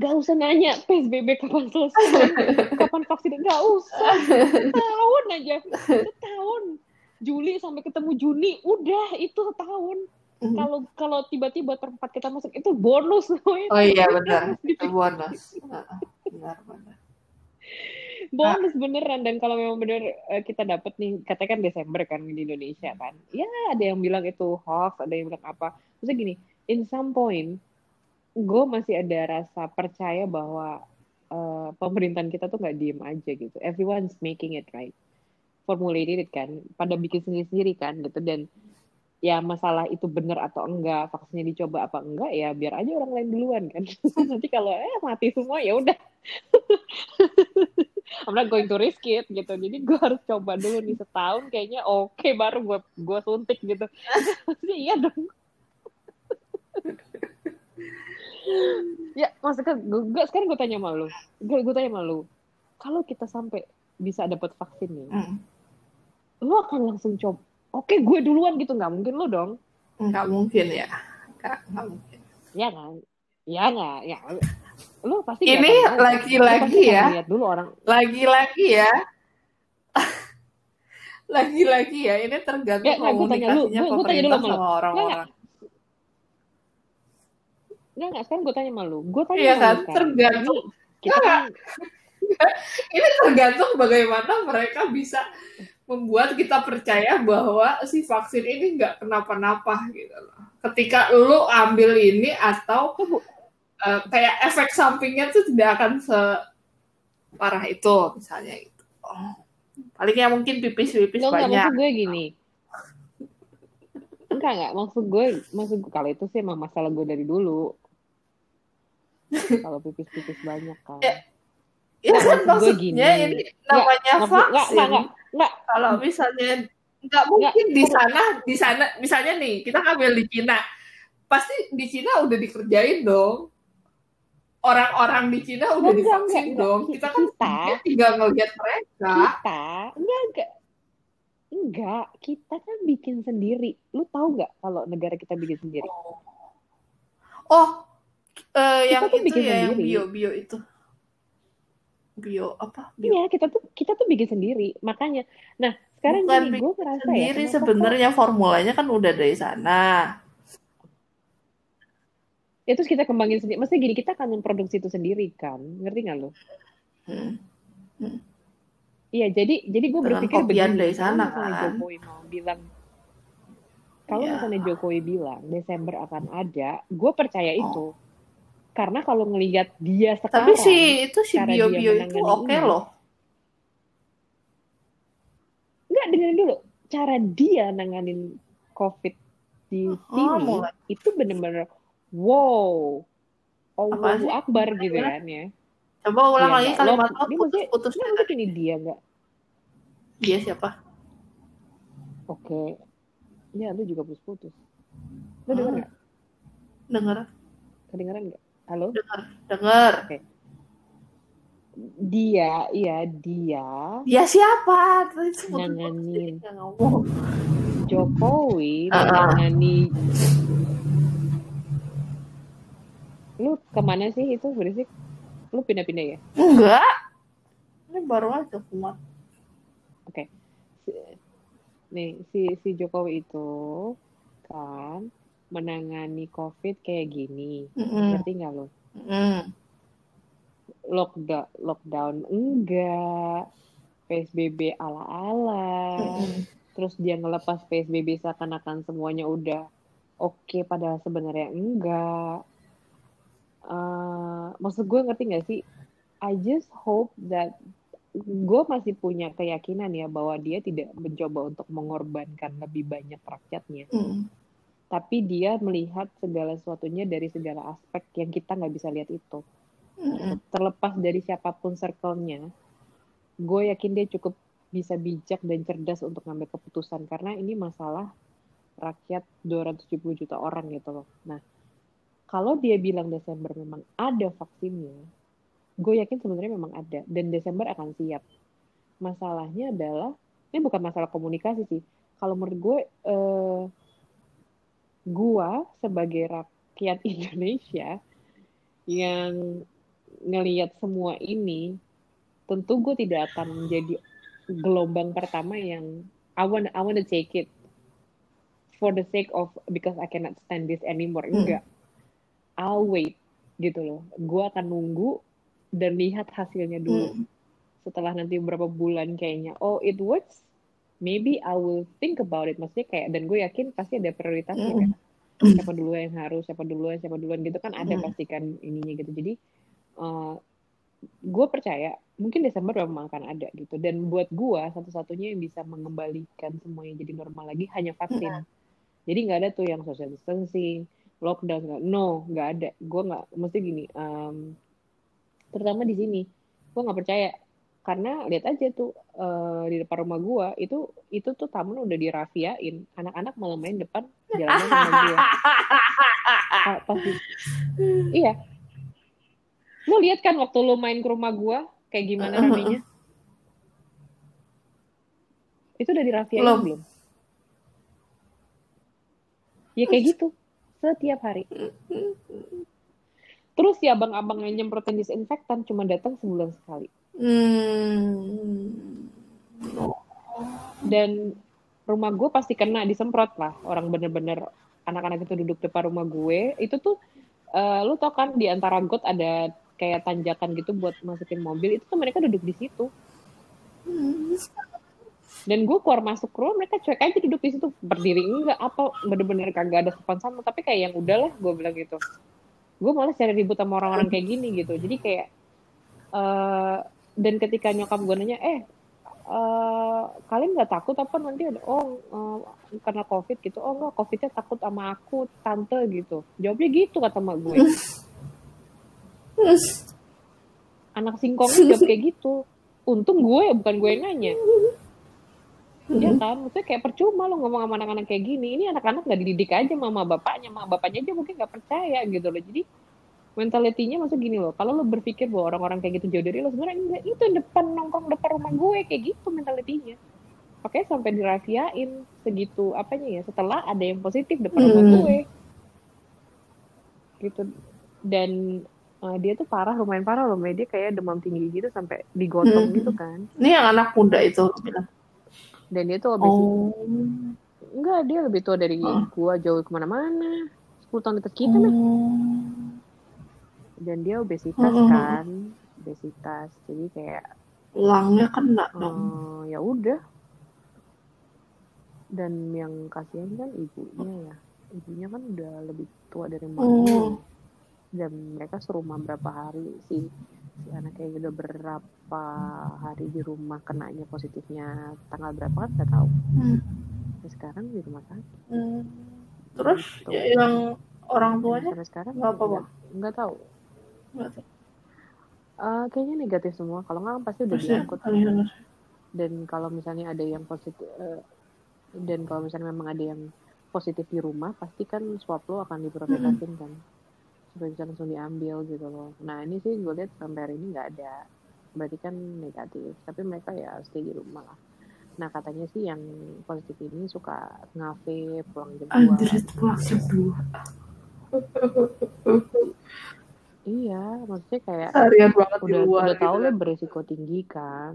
Gak usah nanya PSBB kapan selesai, kapan vaksin, gak usah. Tahun aja, tahun. Juli sampai ketemu Juni, udah itu setahun. Mhm. Kalau kalau tiba-tiba tempat kita masuk itu bonus loh. Oh iya benar, itu bonus. Benar benar. Bonus beneran dan kalau memang bener eh, kita dapat nih katanya kan Desember kan di Indonesia kan. Ya ada yang bilang itu hoax ada yang bilang apa. Maksudnya gini in some point gue masih ada rasa percaya bahwa eh, pemerintahan kita tuh nggak diem aja gitu. Everyone's making it right. Formulated it kan pada bikin sendiri sendiri kan gitu. Dan ya masalah itu benar atau enggak vaksinnya dicoba apa enggak ya biar aja orang lain duluan kan. Nanti kalau eh mati semua ya udah I'm not going to risk it gitu. Jadi gue harus coba dulu nih setahun kayaknya oke baru gue gue suntik gitu. Iya dong. Ya maksudnya gue, sekarang gue tanya sama lu. Gue, gue tanya sama lu. Kalau kita sampai bisa dapat vaksin nih Mm. lu akan langsung coba. Oke gue duluan gitu. Nggak mungkin lu dong. Nggak mungkin ya. Nggak, nggak mungkin. ya kan? Ya nggak? Ya lu pasti Ini lagi-lagi ya. lihat dulu orang Lagi-lagi ya. Lagi-lagi ya, ini tergantung Ya, nggak, gua tanya lu. komunikasinya Gua- gua tanya dulu sama orang-orang. nggak nggak sekarang gue tanya sama lu gue tanya Iya kan, sekarang. tergantung. Ini kita kan Ini tergantung bagaimana mereka bisa membuat kita percaya bahwa si vaksin ini nggak kenapa-napa gitu loh. Ketika lu ambil ini atau eh, kayak efek sampingnya tuh tidak akan separah itu misalnya itu. Oh. Palingnya mungkin pipis-pipis Nggak, nggak, banyak. maksud gue gini. Enggak, enggak. Maksud gue, maksud gue, kalau itu sih emang masalah gue dari dulu. kalau pipis-pipis banyak kan. Ya, Ya Nggak, kan maksudnya gini. ini namanya enggak, vaksin. enggak, enggak, enggak. Kalau misalnya nggak mungkin di sana di sana misalnya nih kita ambil di Cina pasti di Cina udah dikerjain dong orang-orang di Cina udah Enggak, divaksin enggak, dong kita kan Kita- tinggal ngeliat mereka Kita, enggak, enggak. Enggak, kita kan bikin sendiri. Lu tahu nggak kalau negara kita bikin sendiri? oh eh, yang tuh itu bikin ya yang sendiri. bio bio itu bio apa bio Iya, kita tuh kita tuh bikin sendiri. Makanya, nah sekarang Bukan gini, bikin gue ngerasa ya, sendiri kok- sebenarnya formulanya kan udah dari sana ya terus kita kembangin sendiri. Maksudnya gini, kita akan memproduksi itu sendiri kan, ngerti nggak lo? Hmm. Iya, jadi jadi gue berpikir begini, dari kalau sana, misalnya kan? Jokowi mau bilang, kalau Iya. misalnya Jokowi bilang Desember akan ada, gue percaya Oh. itu. Karena kalau ngelihat dia sekarang, tapi si itu si cara bio itu oke ini. loh nggak dengerin dulu, cara dia nanganin COVID di Oh, sini mulai. itu bener-bener wow, Allahu? Akbar gitu kan ya. coba ulang Iya, lagi kalimat Lo- lo ini maksudnya- putus-putus Nggak mungkin ini dia nggak. dia siapa Oke, ya lu juga putus-putus. Lu denger Hmm. nggak? dengar Kedengeran nggak? Halo? dengar dengar Dia, iya dia dia siapa nanganin Jokowi Ah, ah. menangani. Lu ke mana sih itu berisik? Lu pindah-pindah ya? enggak ini baru aja kumat Si- Nih, si si Jokowi itu kan menangani COVID kayak gini. Mm-mm. Ngerti nggak lu? Mm-mm. Lockdown, lockdown enggak, PSBB ala-ala. Mm-mm. terus dia ngelepas PSBB seakan-akan semuanya udah oke padahal sebenarnya enggak Eh, maksud gue ngerti gak sih I just hope that gue masih punya keyakinan ya bahwa dia tidak mencoba untuk mengorbankan lebih banyak rakyatnya Mm-mm. tapi dia melihat segala sesuatunya dari segala aspek yang kita nggak bisa lihat itu Mm-mm. terlepas dari siapa pun circle-nya, gue yakin dia cukup bisa bijak dan cerdas untuk ngambil keputusan karena ini masalah rakyat 270 juta orang gitu loh. Nah, kalau dia bilang Desember memang ada vaksinnya, gue yakin sebenarnya memang ada dan Desember akan siap. Masalahnya adalah ini bukan masalah komunikasi sih. Kalau menurut gue, eh, gue sebagai rakyat Indonesia yang ngelihat semua ini, tentu gue tidak akan menjadi gelombang pertama yang I want I want to take it for the sake of because I cannot stand this anymore. Hmm. I'll wait gitu loh. Gue akan nunggu dan lihat hasilnya dulu. Hmm. Setelah nanti beberapa bulan kayaknya, oh it works, maybe I will think about it. Maksudnya kayak dan gue yakin pasti ada prioritasnya Hmm. kan. Siapa dulu yang harus, siapa duluan, siapa duluan gitu kan ada Hmm. pasti kan ininya gitu. Jadi uh, gue percaya mungkin Desember memang akan ada gitu. Dan buat gue satu-satunya yang bisa mengembalikan semuanya jadi normal lagi hanya vaksin. Jadi nggak ada tuh yang social distancing, lockdown no nggak ada. Gue nggak, mesti gini, um, terutama di sini, gue nggak percaya karena lihat aja tuh eh, di depan rumah gue itu itu tuh taman udah dirafiain, anak-anak malah main depan jalanan. Pa- Pasti, iya. Lu lihat kan waktu lu main ke rumah gue kayak gimana Uh-uh. ramenya? Itu udah dirafiain Belum. belum? Ya kayak gitu. Setiap hari. Terus ya abang-abang yang nyemprotin disinfektan cuma datang sebulan sekali. Hmm. Dan rumah gue pasti kena disemprot lah. Orang bener-bener anak-anak itu duduk depan rumah gue. Itu tuh, eh, lu tau kan di antara got ada kayak tanjakan gitu buat masukin mobil. Itu tuh mereka duduk di situ. Hmm. Dan gue keluar masuk rumah mereka cuek aja duduk di situ. Berdiri enggak apa bener-bener kagak ada sopan sama. Tapi kayak yang udahlah gue bilang gitu. Gue malah cari ribut sama orang-orang kayak gini gitu. Jadi kayak eh dan ketika nyokap gue nanya eh eh, kalian nggak takut apa nanti? Ada oh eh, karena covid gitu. Oh enggak covidnya takut sama aku tante gitu. Jawabnya gitu kata mak gue anak singkongnya jawab kayak gitu. Untung gue bukan gue yang nanya Iya kan, maksudnya kayak percuma lo ngomong sama anak-anak kayak gini. Ini anak-anak nggak dididik aja sama bapaknya, sama bapaknya aja mungkin nggak percaya gitu loh. Jadi mentalitinya maksud gini loh, kalau lo berpikir bahwa orang-orang kayak gitu jauh dari lo, sebenarnya enggak, itu depan nongkrong depan rumah gue kayak gitu mentalitinya. Makanya sampai dirafiain segitu apanya ya, setelah ada yang positif depan rumah Hmm. gue. Gitu. Dan eh, dia tuh parah, lumayan parah loh, Mei. dia kayak demam tinggi gitu sampai digotong Hmm. gitu kan. Ini yang anak muda itu bilang. Dan dia tuh obesitas Oh. Enggak, dia lebih tua dari Oh. gua jauh ke mana-mana. 10 tahun di atas kita lah. Hmm. Dan dia obesitas Hmm. kan. Obesitas. Jadi kayak, Tulangnya kena dong. eh, ya udah. Dan yang kasihan kan ibunya ya. Ibunya kan udah lebih tua dari mamanya. Hmm. Dan mereka serumah berapa hari sih. Si anaknya udah berapa hari di rumah kenanya positifnya tanggal berapa kan nggak tahu. Hmm. Dan sekarang di rumah sakit. Hmm. Terus Gitu. ya, yang orang tuanya Sampai sekarang nggak apa-apa. nggak- nggak tahu. nggak tahu. Eh, kayaknya negatif semua. Kalau nggak kan pasti udah ya, diangkut. Dan kalau misalnya ada yang positif, eh, dan kalau misalnya memang ada yang positif di rumah, pasti kan swab lo akan diprioritasin kan, supaya bisa langsung diambil gitu loh. Nah ini sih gue lihat sampai hari ini nggak ada, berarti kan negatif. Tapi mereka ya stay di rumah lah. Nah katanya sih yang positif ini suka ngafe, pulang jam dua. Anjir itu pulang jam dua. Iya, maksudnya kayak Harian banget di udah luar udah tahu gitu lo kan. beresiko tinggi kan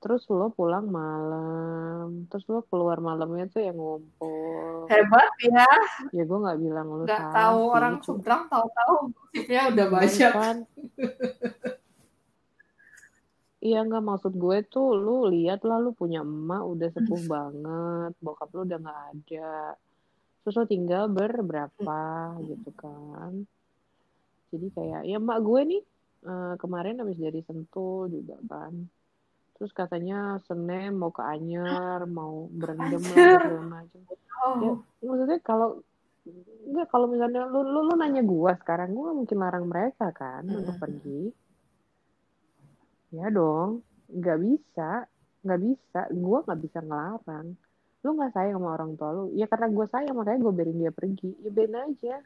terus lo pulang malam terus lo keluar malamnya tuh yang ngumpul Hebat ya, ya gue nggak bilang lo nggak tahu sih, orang seberang tahu-tahu gosipnya udah banyak. kan iya nggak maksud gue tuh lu lihat lah lu punya emak udah sepuh banget bokap lu udah nggak ada. Terus lo tinggal berberapa gitu kan. Jadi kayak ya emak gue nih eh, kemarin habis dari Sentul juga kan. Terus katanya Senin mau ke Anyer mau berendam lah segala macam. Oh, ya maksudnya kalau enggak kalau misalnya lu, lu lu nanya gua sekarang nggak mungkin larang mereka kan Mm-mm. untuk pergi ya dong nggak bisa nggak bisa. Gue nggak bisa ngelarang. Lu nggak sayang sama orang tua lu? Ya karena gue sayang makanya gue biarin dia pergi. Ya ben aja.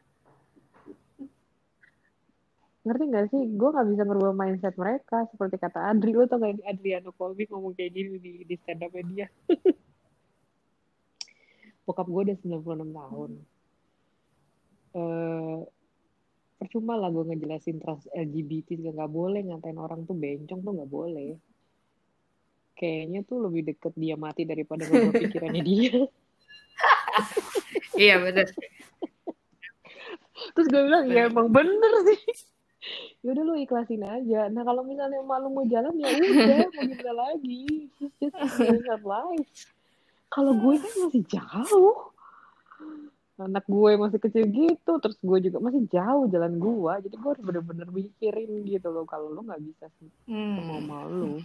Ngerti nggak sih? Gue nggak bisa merubah mindset mereka. Seperti kata Adri lu tau gak Adriano Colby ngomong kayak gini di, di stand up dia bokap gue udah 96 tahun. Eh percuma lah gue ngejelasin trans LGBT juga nggak boleh ngatain orang tuh bencong tuh nggak boleh. Kayaknya tuh lebih deket dia mati daripada ngubah pikirannya dia. Iya benar terus gue bilang ya emang bener sih. Ya udah lu ikhlasin aja. Nah kalau misalnya malu mau jalan ya udah mau gimana lagi? Just just life. Kalau gue kan masih jauh anak gue masih kecil gitu terus gue juga masih jauh jalan gue jadi gue harus bener-bener mikirin gitu loh kalau lu nggak bisa sih Hmm. mau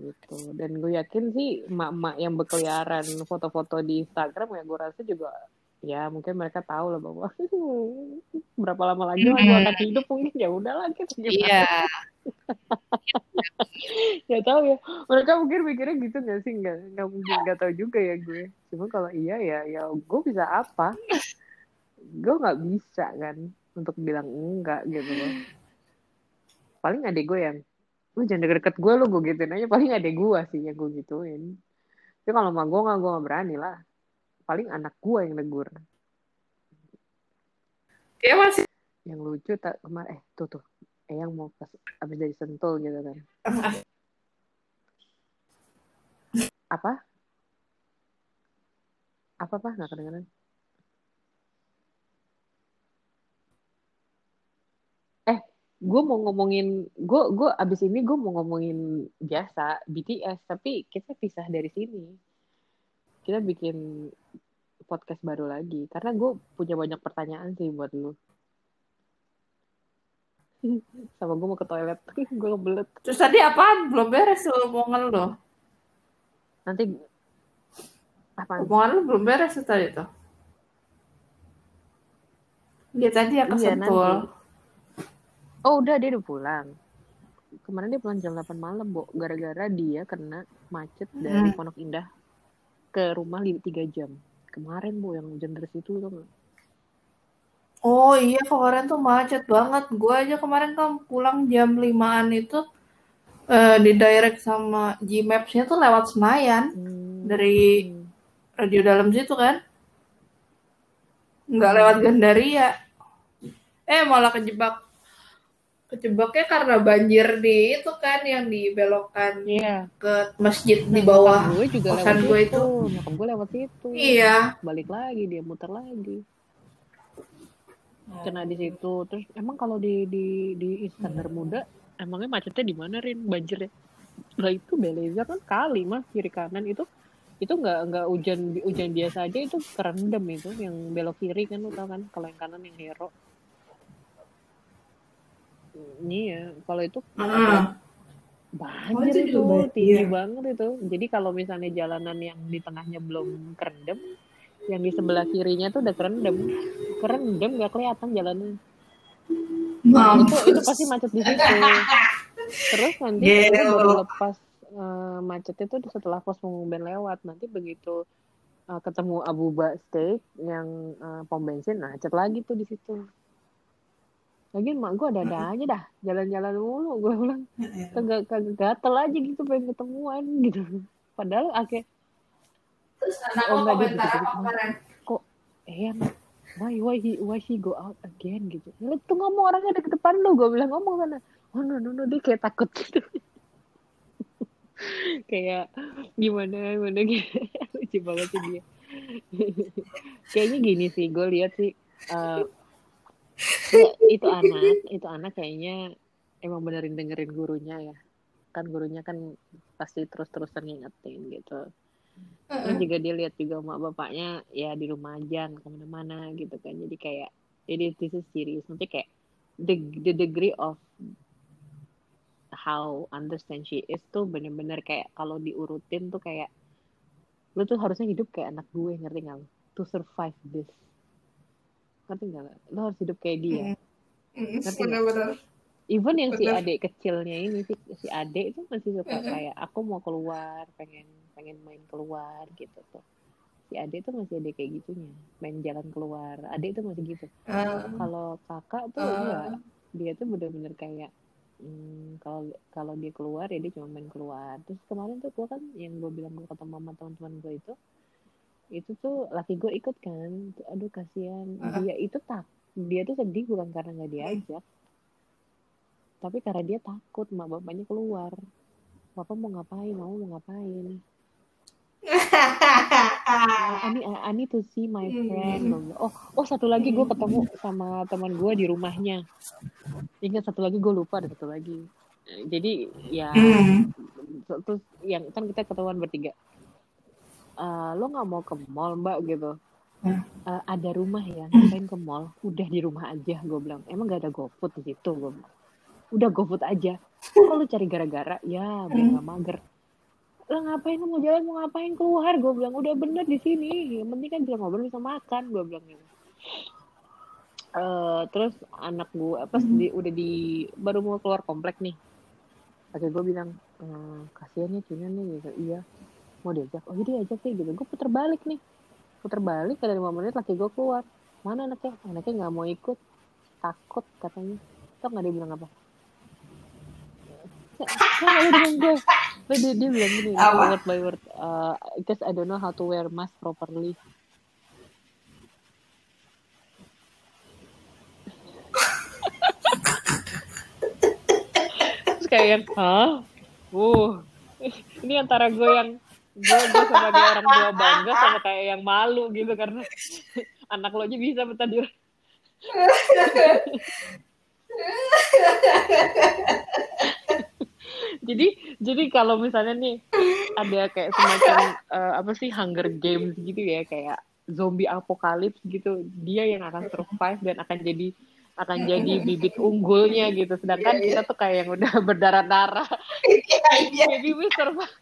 gitu. Dan gue yakin sih emak-emak yang berkeliaran foto-foto di Instagram ya gue rasa juga ya mungkin mereka tahu lah bahwa berapa lama lagi gue akan hidup mungkin ya udah lah gitu iya. Ya tahu ya. Mereka mungkin mikirnya gitu gak sih? Nggak nggak mungkin nggak tahu juga ya gue. Cuma kalau iya ya ya gue bisa apa? Gue nggak bisa kan untuk bilang enggak gitu loh. Paling adek gue yang lu jangan deket-deket gue lu gue gituin aja. Paling adek gue sih yang gue gituin. Tapi kalau sama gue nggak gue nggak berani lah paling anak gue yang negur. Dia masih yang lucu tak kemarin eh tuh tuh. Eyang mau pas abis dari sentul gitu kan. Apa? Apa apa nggak kedengeran. Eh gue mau ngomongin gue gue abis ini gue mau ngomongin biasa BTS tapi kita pisah dari sini kita bikin podcast baru lagi. Karena gue punya banyak pertanyaan sih buat lu. Sama gue mau ke toilet. Gue kebelet Terus tadi apaan? Belum beres tuh omongan lo. nanti apa Omongan lo belum beres tuh tadi tuh. Dia tadi ya ke Iya, oh udah dia udah pulang. Kemarin dia pulang jam 8 malam bu gara-gara dia kena macet dari Hmm. Pondok Indah ke rumah tiga jam kemarin bu yang hujan deras itu tuh? Oh iya kemarin tuh macet banget. Gue aja kemarin kan pulang jam 5-an itu eh, di direct sama Gmaps-nya tuh lewat Senayan. Hmm. Dari radio dalam situ kan. Nggak lewat Gandaria. Eh malah kejebak. Kejebaknya karena banjir di itu kan yang dibelokkan Iya. ke masjid di Nah, bawah. nyokap gue juga kosan lewat gue itu. itu. Nyokap gue lewat situ. Iya. Balik lagi dia muter lagi. Kena di situ. Terus emang kalau di di di Iskandar Muda emangnya macetnya di mana Rin banjirnya? Lah itu Beleza kan kali mas kiri kanan itu itu nggak nggak hujan hujan biasa aja itu kerendam itu yang belok kiri kan lu tau kan kalau yang kanan yang hero Iya, kalau itu Ah. banjir Oh, itu itu, tinggi banget itu. Jadi kalau misalnya jalanan yang di tengahnya belum kerendam, yang di sebelah kirinya tuh udah kerendam. Kerendam nggak kelihatan jalannya. Itu itu pasti macet di situ. Terus nanti itu baru lepas eh, macet itu setelah pos pengumuman lewat. Nanti begitu eh, ketemu Abu Ba Steak yang eh, pom bensin macet lagi tuh di situ. Lagi mak gue ada ada aja dah. Jalan-jalan mulu gue bilang. Kagak kagak gatel aja gitu pengen ketemuan gitu. Padahal akhir Terus anak Oh, enggak, komentar apa kemarin? eh why why he why he go out again gitu. Lu tuh ngomong orangnya ada ke depan lu gue bilang ngomong sana. Oh no no no dia kayak takut gitu. Kayak gimana gimana gitu lucu banget sih dia. Kayaknya gini sih gue lihat sih ya, itu anak itu anak kayaknya emang benerin dengerin gurunya ya. Kan gurunya kan pasti terus-terusan ngingetin gitu. Terus juga dia lihat juga mak bapaknya ya di rumah aja nggak ke mana-mana gitu kan. Jadi kayak jadi this is serious. Nanti kayak the, the degree of how understand she is tuh bener-bener kayak kalau diurutin tuh kayak lu tuh harusnya hidup kayak anak gue ngerti nggak lu? to survive this ngerti nggak lu? lu harus hidup kayak dia Mm, Ngerti nggak? Bener-bener. even yang si Bener. adik kecilnya ini si, si adik itu masih suka Mm-mm. kayak aku mau keluar pengen pengen main keluar gitu tuh si adik tuh masih ada kayak gitunya main jalan keluar adik tuh masih gitu Ah, kalau kakak tuh ah. enggak dia tuh bener-bener kayak hmm, kalau kalau dia keluar ya dia cuma main keluar terus kemarin tuh gue kan yang gue bilang gue ketemu sama teman-teman gue itu itu tuh laki gue ikut kan. Aduh kasihan. Ah. dia itu tak dia tuh sedih bukan karena nggak diajak. Tapi karena dia takut mak bapaknya keluar. Bapak mau ngapain? Mau mau ngapain? Ani Ani to see my friend. Gua bilang, oh oh satu lagi gue ketemu sama teman gue di rumahnya. Ingat satu lagi gue lupa ada satu lagi. Jadi ya Hmm. terus yang kan kita ketemuan bertiga Eh, lo nggak mau ke mall mbak gitu. Hmm. "Eh, ada rumah ya ngapain ke mall? Udah di rumah aja gue bilang. Emang gak ada GoFood di situ? gue bilang. Udah GoFood aja. Kok lo cari gara-gara? Ya biar gak mager. Lo ngapain? Lo mau jalan mau ngapain? Keluar gue bilang. Udah bener di sini. Yang penting kan bisa ngobrol bisa makan gue bilang gitu. Eh, terus anak gue pas di, udah di baru mau keluar komplek nih. Oke gue bilang ehm, kasihan ya Cina nih gitu. Iya mau diajak oh jadi ajak deh gitu. Gue puter balik nih. Puter balik ada lima menit laki gue keluar. Mana anaknya? Anaknya nggak mau ikut. Takut katanya. Tau nggak dia bilang apa? Saya bilang gue dia, dia bilang gini word by word. Uh, because I don't know how to wear mask properly. Terus kayak hah? Uh. Ini antara gue yang gue gue sebagai orang tua bangga sama kayak yang malu gitu karena anak lo aja bisa betah di jadi jadi kalau misalnya nih ada kayak semacam eh, apa sih Hunger Games gitu ya kayak zombie apokalips gitu dia yang akan survive dan akan jadi akan jadi bibit unggulnya gitu sedangkan Iya, iya. kita tuh kayak yang udah berdarah-darah Iya, iya. maybe we survive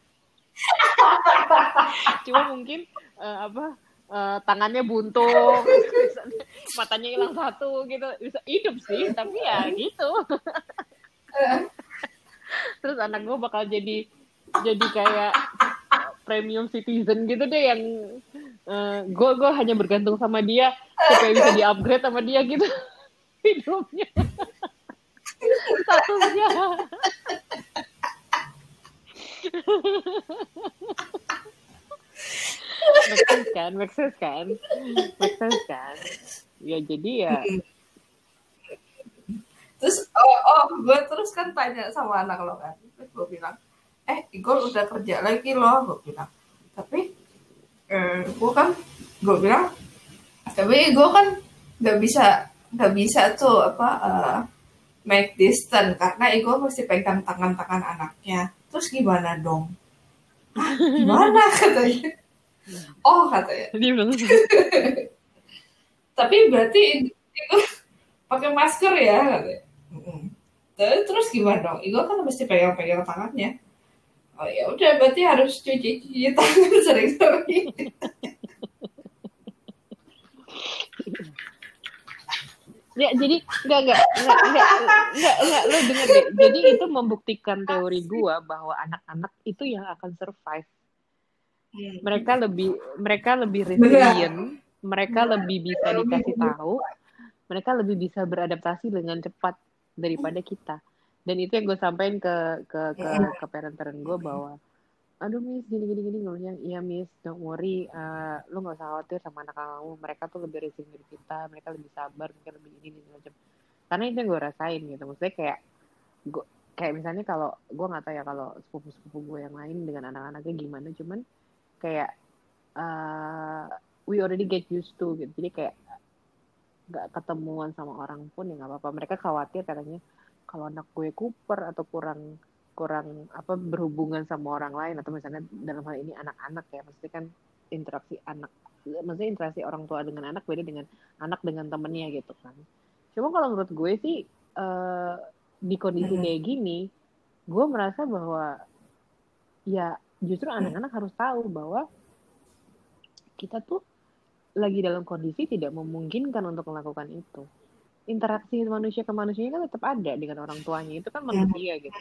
cuma mungkin eh, apa eh, tangannya buntung matanya hilang satu gitu. Bisa hidup sih tapi ya gitu. Terus anak gue bakal jadi jadi kayak premium citizen gitu deh yang gue gue hanya bergantung sama dia supaya bisa di upgrade sama dia gitu hidupnya. Statusnya make kan make kan make kan ya jadi ya Terus oh, oh gue terus kan tanya sama anak lo kan. Terus gue bilang, eh Igor udah kerja lagi loh. Gue bilang. Tapi eh, gue kan gue bilang, tapi gue kan nggak bisa nggak bisa tuh apa eh, make distance karena Igor mesti pegang tangan-tangan anaknya. Terus gimana dong? Hah, gimana katanya? Oh katanya. Tapi berarti Igor pakai masker ya katanya. Terus gimana dong? Igor kan mesti pegang-pegang tangannya. Oh ya udah berarti harus cuci-cuci tangan sering-sering. Ya, jadi enggak enggak enggak enggak enggak, enggak lo denger deh. Jadi itu membuktikan teori gua bahwa anak-anak itu yang akan survive. Mereka lebih mereka lebih resilient, mereka lebih bisa dikasih tahu, mereka lebih bisa beradaptasi dengan cepat daripada kita. Dan itu yang gue sampaikan ke ke ke ke parent-parent gue bahwa aduh miss gini gini gini bilang iya miss don't worry. Uh, lu nggak usah khawatir sama anak kamu. Mereka tuh lebih resilient dari kita. Mereka lebih sabar mereka lebih ini ini macam. Karena itu yang gue rasain gitu. Maksudnya kayak gue kayak misalnya kalau gue nggak tahu ya kalau sepupu sepupu gue yang lain dengan anak-anaknya gimana. Cuman kayak uh, we already get used to gitu. Jadi kayak nggak ketemuan sama orang pun ya nggak apa-apa. Mereka khawatir katanya kalau anak gue kuper atau kurang kurang apa berhubungan sama orang lain atau misalnya dalam hal ini anak-anak ya. Maksudnya kan interaksi anak maksudnya interaksi orang tua dengan anak beda dengan anak dengan temennya gitu kan. Cuma kalau menurut gue sih eh, di kondisi Mhm. kayak gini gue merasa bahwa ya justru anak-anak harus tahu bahwa kita tuh lagi dalam kondisi tidak memungkinkan untuk melakukan itu. Interaksi manusia ke manusia kan tetap ada dengan orang tuanya itu kan manusia gitu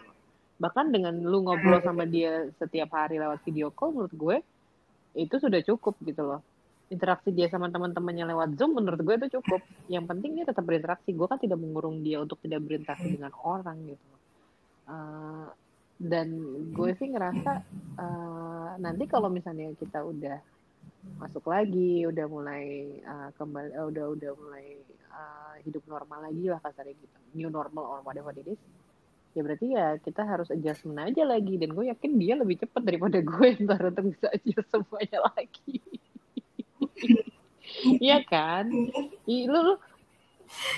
bahkan dengan lu ngobrol sama dia setiap hari lewat video call menurut gue itu sudah cukup gitu loh. Interaksi dia sama teman-temannya lewat zoom menurut gue itu cukup. Yang penting dia tetap berinteraksi. Gue kan tidak mengurung dia untuk tidak berinteraksi dengan orang gitu uh, dan gue sih ngerasa uh, nanti kalau misalnya kita udah masuk lagi udah mulai uh, kembali uh, udah udah mulai uh, hidup normal lagi lah kasarnya gitu. New normal or whatever it is ya berarti ya kita harus adjustment aja lagi. Dan gue yakin dia lebih cepat daripada gue ntar untuk bisa adjust semuanya lagi. Iya kan? I, lu, lu.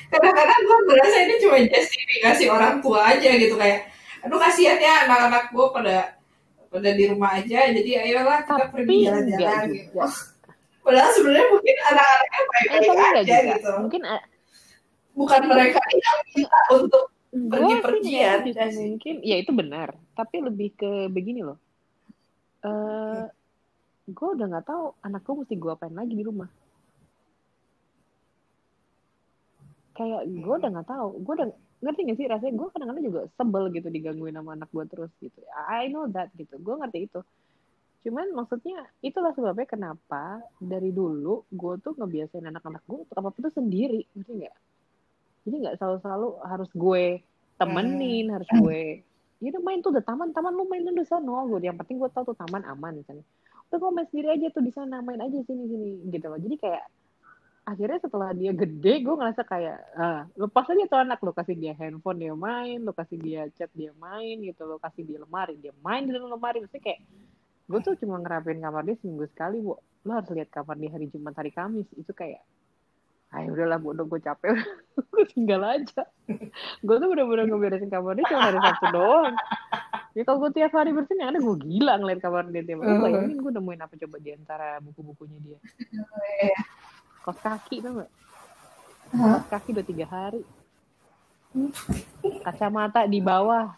Kadang-kadang gue berasa ini cuma justifikasi orang tua aja gitu kayak aduh kasihan ya anak-anak gue pada pada di rumah aja jadi ayolah kita Tapi pergi jalan-jalan gitu. juga. padahal sebenarnya mungkin anak-anaknya eh, baik-baik enggak aja juga. gitu. Mungkin bukan mereka yang minta untuk gue sih pergi-pergian ngeliatnya justru mungkin ya itu benar. Tapi lebih ke begini loh. Eh gue udah nggak tahu anak gue mesti gue apain lagi di rumah. Kayak gue udah nggak tahu. Gue udah ngerti gak sih? Rasanya gue kadang-kadang juga sebel gitu digangguin sama anak gue terus gitu. I know that gitu. Gue ngerti itu. Cuman maksudnya itulah sebabnya kenapa dari dulu gue tuh ngebiasain anak-anak gue untuk apa apa tuh sendiri. Ngerti nggak jadi nggak selalu-selalu harus gue temenin harus gue ya udah main tuh udah taman taman lu main udah sana. Gue yang penting gue tahu tuh taman aman misalnya. Udah gue main sendiri aja tuh di sana main aja sini sini gitu loh. Jadi kayak akhirnya setelah dia gede gue ngerasa kayak ah, lepas aja tuh anak. Lo kasih dia handphone dia main lo kasih dia chat dia main gitu lo kasih dia lemari dia main di dalam lemari. Mesti kayak gue tuh cuma ngerapin kamar dia seminggu sekali bu. Lo harus lihat kamar dia hari Jumat hari Kamis. Itu kayak ayo udahlah bodoh gue capek. Gue tinggal aja. Gue tuh bener-bener ngeberesin kamar dia cuma hari Sabtu doang. Ya kalau gue tiap hari bersihin ada gue gila ngeliat kamar dia tiap hari. Uh-huh. bayangin gue nemuin apa coba di antara buku-bukunya dia. Kos kaki tuh gak kos kaki udah tiga hari. Kacamata di bawah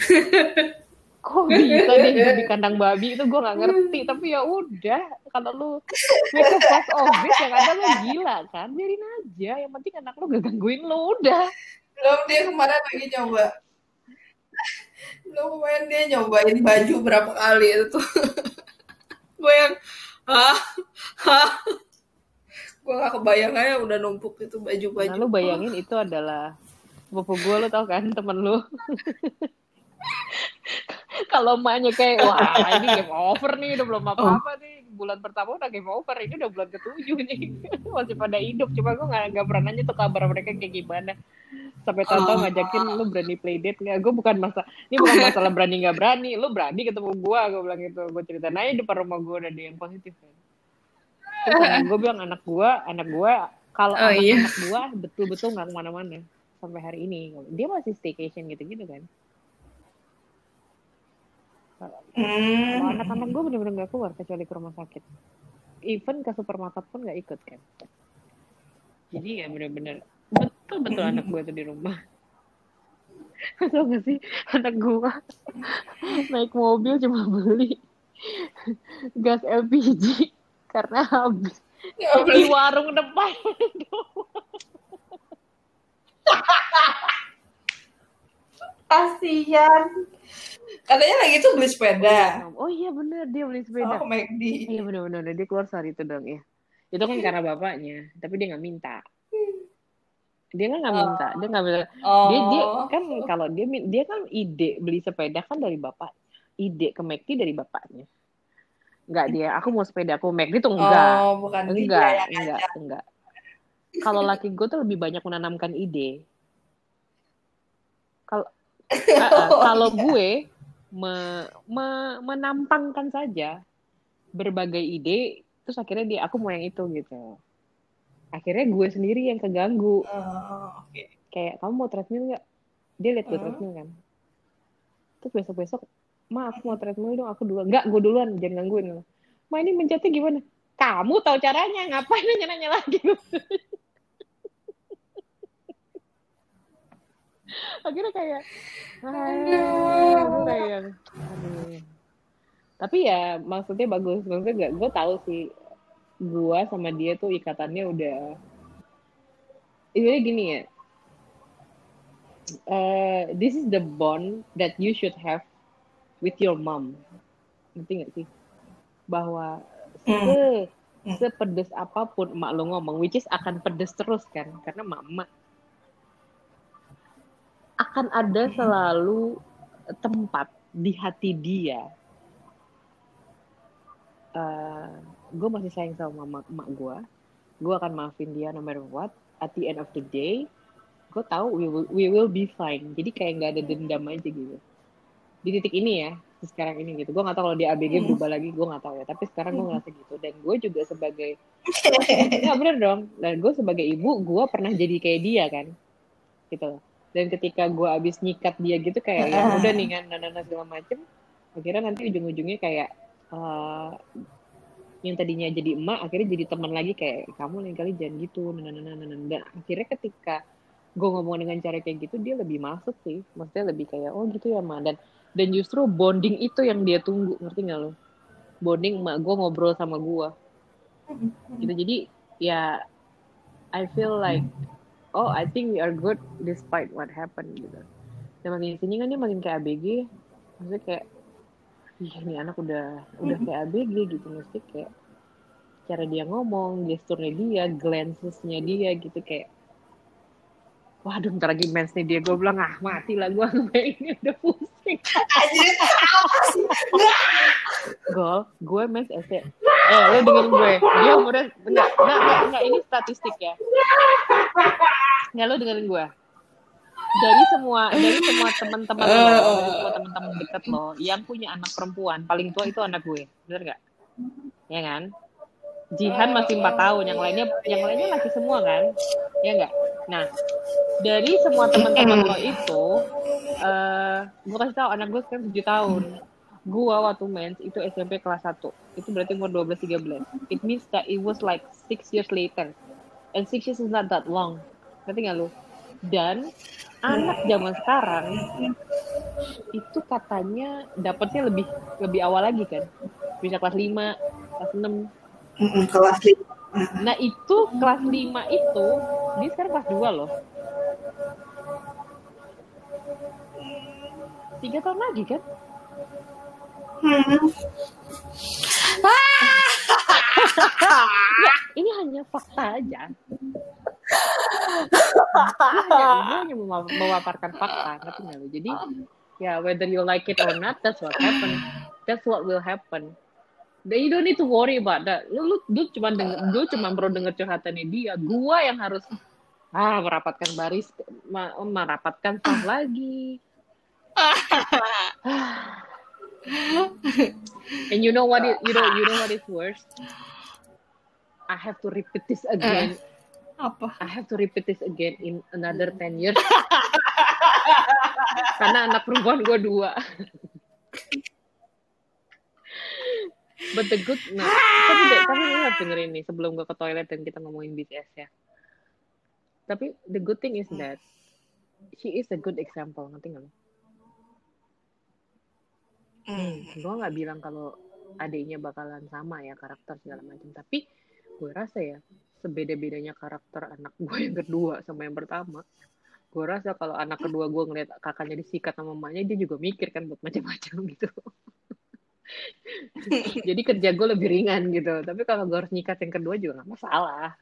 kok bisa dia hidup di kandang babi itu gue nggak ngerti. Tapi ya udah kalau lu make a fuss of it yang ada lu gila kan? Biarin aja. Yang penting anak lu gak gangguin lu udah. Belum dia kemarin lagi nyoba. Belum kemarin dia nyobain baju berapa kali itu tuh. Gue yang ah ah. Gue gak kebayang aja udah numpuk itu baju-baju. Nah lu bayangin itu adalah sepupu gue lu tau kan temen lu kalau emaknya kayak wah ini game over nih udah belum apa-apa nih bulan pertama udah game over ini udah bulan ketujuh nih. Masih pada hidup cuma gue nggak nggak pernah nanya tuh kabar mereka kayak gimana. Sampai tahu ngajakin lu berani play date nggak? Gue bukan masa ini bukan masalah berani nggak berani lu berani ketemu gue gue bilang gitu gue ceritain aja depan rumah gue udah ada yang positif kan. Terus gue bilang anak gue anak gue kalau Oh, anak iya. anak gue betul-betul nggak ke mana-mana sampai hari ini. Dia masih staycation gitu-gitu kan Hmm. anak-anak gue bener-bener gak keluar kecuali ke rumah sakit. Even ke supermarket pun gak ikut kan jadi ya bener-bener betul-betul anak gue tuh di rumah. Tau gak sih? Anak gue naik mobil cuma beli gas LPG karena habis Nggak di warung depan. Kasihan katanya lagi tuh beli sepeda oh iya bener dia beli sepeda oh McD Iya benar-benar dia keluar saat itu dong ya. Itu kan karena bapaknya, tapi dia nggak minta. Dia kan nggak minta, dia nggak minta. oh Dia dia kan kalau dia dia kan ide beli sepeda kan dari bapak. Ide ke McD dari bapaknya. Enggak dia, aku mau sepeda, aku McD tuh enggak. oh bukan dia enggak, enggak, ngajak. enggak. Kalau laki gue tuh lebih banyak menanamkan ide. Kalau Ah, ah, kalau gue me- me- menampangkan saja berbagai ide, terus akhirnya dia aku mau yang itu gitu. Akhirnya gue sendiri yang keganggu. Oh, oke Kayak kamu mau treadmill nggak? Dia lihat gue Hmm. treadmill kan. Terus besok besok, ma aku mau treadmill dong, aku duluan. Nggak, gue duluan, jangan gangguin. Ma ini mencetnya gimana? Kamu tahu caranya, ngapain nanya-nanya lagi? akhirnya kayak aduh. Gue kayak aduh. Tapi ya maksudnya bagus. Maksudnya gak gue tahu sih gua sama dia tuh ikatannya udah ini gini ya. Uh, this is the bond that you should have with your mom. Ngerti nggak sih? Bahwa se sepedes apa pun emak lo ngomong which is akan pedes terus kan karena mama akan ada selalu tempat di hati dia. Uh, gue masih sayang sama mama emak gue gue akan maafin dia no matter what. At the end of the day gue tahu we will we will be fine. Jadi kayak nggak ada dendam aja gitu. Di titik ini ya sekarang ini gitu. Gue nggak tahu kalau di ABG hmm. berubah lagi gue nggak tahu ya. Tapi sekarang gue ngerasa gitu. Dan gue juga sebagai nggak bener dong. Dan gue sebagai ibu gue pernah jadi kayak dia kan. Gitu dan ketika gue abis nyikat dia gitu kayak ya udah nih kan nana segala macem akhirnya nanti ujung-ujungnya kayak uh, yang tadinya jadi emak akhirnya jadi teman lagi kayak kamu lain kali jangan gitu nana nana nana dan akhirnya ketika gue ngomong dengan cara kayak gitu dia lebih masuk sih. Maksudnya lebih kayak oh gitu ya ma. Dan dan justru bonding itu yang dia tunggu ngerti nggak lo bonding emak gue ngobrol sama gue gitu. Jadi ya I feel like oh I think we are good despite what happened gitu. Dan makin sini kan dia makin kayak ABG maksudnya kayak Ih, ini anak udah udah kayak ABG gitu. Mesti kayak cara dia ngomong gesturnya dia glancesnya dia gitu kayak waduh ntar lagi mens nih dia. Gue bilang ah mati lah gue ini udah pusing. Gol gue mens SD eh lo dengerin gue. Dia umurnya enggak enggak enggak, enggak. Ini statistik ya nggak lo dengerin gue. Dari semua dari semua teman-teman dari semua teman-teman deket lo yang punya anak perempuan paling tua itu anak gue. Bener gak ya kan? Jihan masih empat tahun yang lainnya yang lainnya masih semua kan? Ya enggak nah dari semua teman-teman lo itu uh, gue kasih tahu anak gue sekarang tujuh tahun gue waktu mens itu SMP kelas 1 itu berarti umur 12 13 it means that it was like six years later. And six years is not that long. Ngerti gak lu? Dan anak zaman sekarang itu katanya dapatnya lebih lebih awal lagi kan? Bisa kelas 5 kelas 6 kelas 5 nah itu kelas 5 itu dia sekarang kelas 2 loh. Tiga tahun lagi kan hmm. ya, ini hanya fakta aja gue hanya memaparkan fakta ngerti nggak jadi ya whether you like it or not that's what happen that's what will happen Then you don't need to worry about that. Lu, lu, lu cuma denger, lu cuma perlu denger curhatannya dia. Gua yang harus ah merapatkan baris, ma, merapatkan sah lagi. And you know what? It, you know, you know what is worse? I have to repeat this again. Uh, apa? I have to repeat this again in another 10 years. Karena anak perempuan gue dua. But the good, nah, tapi tapi harus dengerin nih sebelum gue ke toilet dan kita ngomongin BTS ya. Tapi the good thing is that she is a good example, ngerti nggak? Hmm, gue nggak bilang kalau adiknya bakalan sama ya karakter segala macam, tapi gue rasa ya sebeda-bedanya karakter anak gue yang kedua sama yang pertama, gue rasa kalau anak kedua gue ngeliat kakaknya disikat sama mamanya dia juga mikir kan buat macam-macam gitu. Jadi kerja gue lebih ringan gitu. Tapi kalau gue harus nyikat yang kedua juga gak masalah.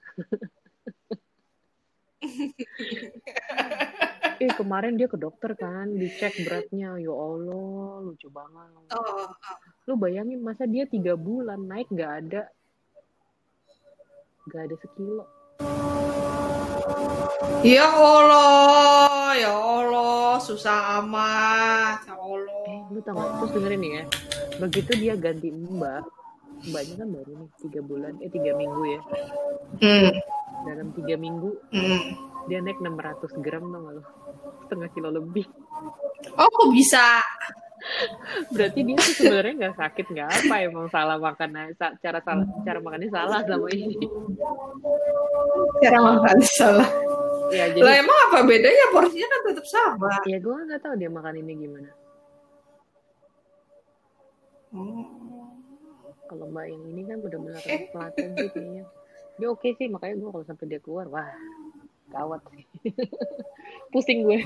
eh kemarin dia ke dokter kan, dicek beratnya. Ya Allah, lucu banget. Oh, oh. Lu bayangin masa dia tiga bulan naik gak ada, gak ada sekilo. Ya Allah, ya Allah, susah amat, ya Allah. Eh, lu gak? Terus dengerin nih ya begitu dia ganti mbak mbaknya kan baru nih tiga bulan eh tiga minggu ya mm. dalam tiga minggu mm. Dia naik 600 gram gak lo setengah kilo lebih. Oh kok bisa? Berarti dia tuh sebenarnya nggak sakit nggak apa emang salah makan cara salah cara makannya salah selama ini. Cara makan salah. Ya jadi lah emang apa bedanya? Porsinya kan tetap sama. Ya gue nggak tahu dia makan ini gimana. Kalau mbak yang ini kan benar-benar pelatih sih kayaknya. Dia oke sih makanya gue kalau sampai dia keluar wah gawat. Pusing gue.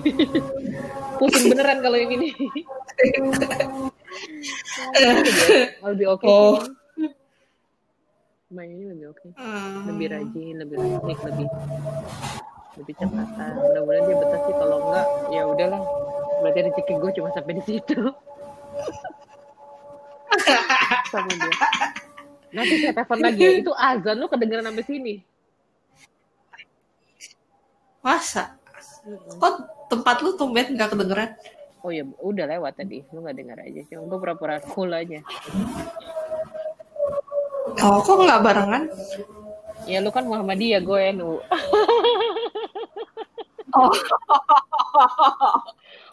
Pusing beneran kalau yang ini. Lebih oke Oh. sih. Mbak ini lebih oke. Hmm. lebih rajin lebih rajin lebih lebih cepatan mudah-mudahan dia betah sih. Kalau enggak ya udahlah. Berarti rezeki gue cuma sampai di situ. Sama dia. Nanti saya telepon lagi. Itu azan lu kedengeran sampai sini Masa? Kok tempat lu tumben nggak kedengeran? oh ya udah lewat tadi lu nggak dengar aja cuma gue pura-pura cool aja Oh, kok nggak barengan? ya lu kan Muhammadiyah gue NU Oh,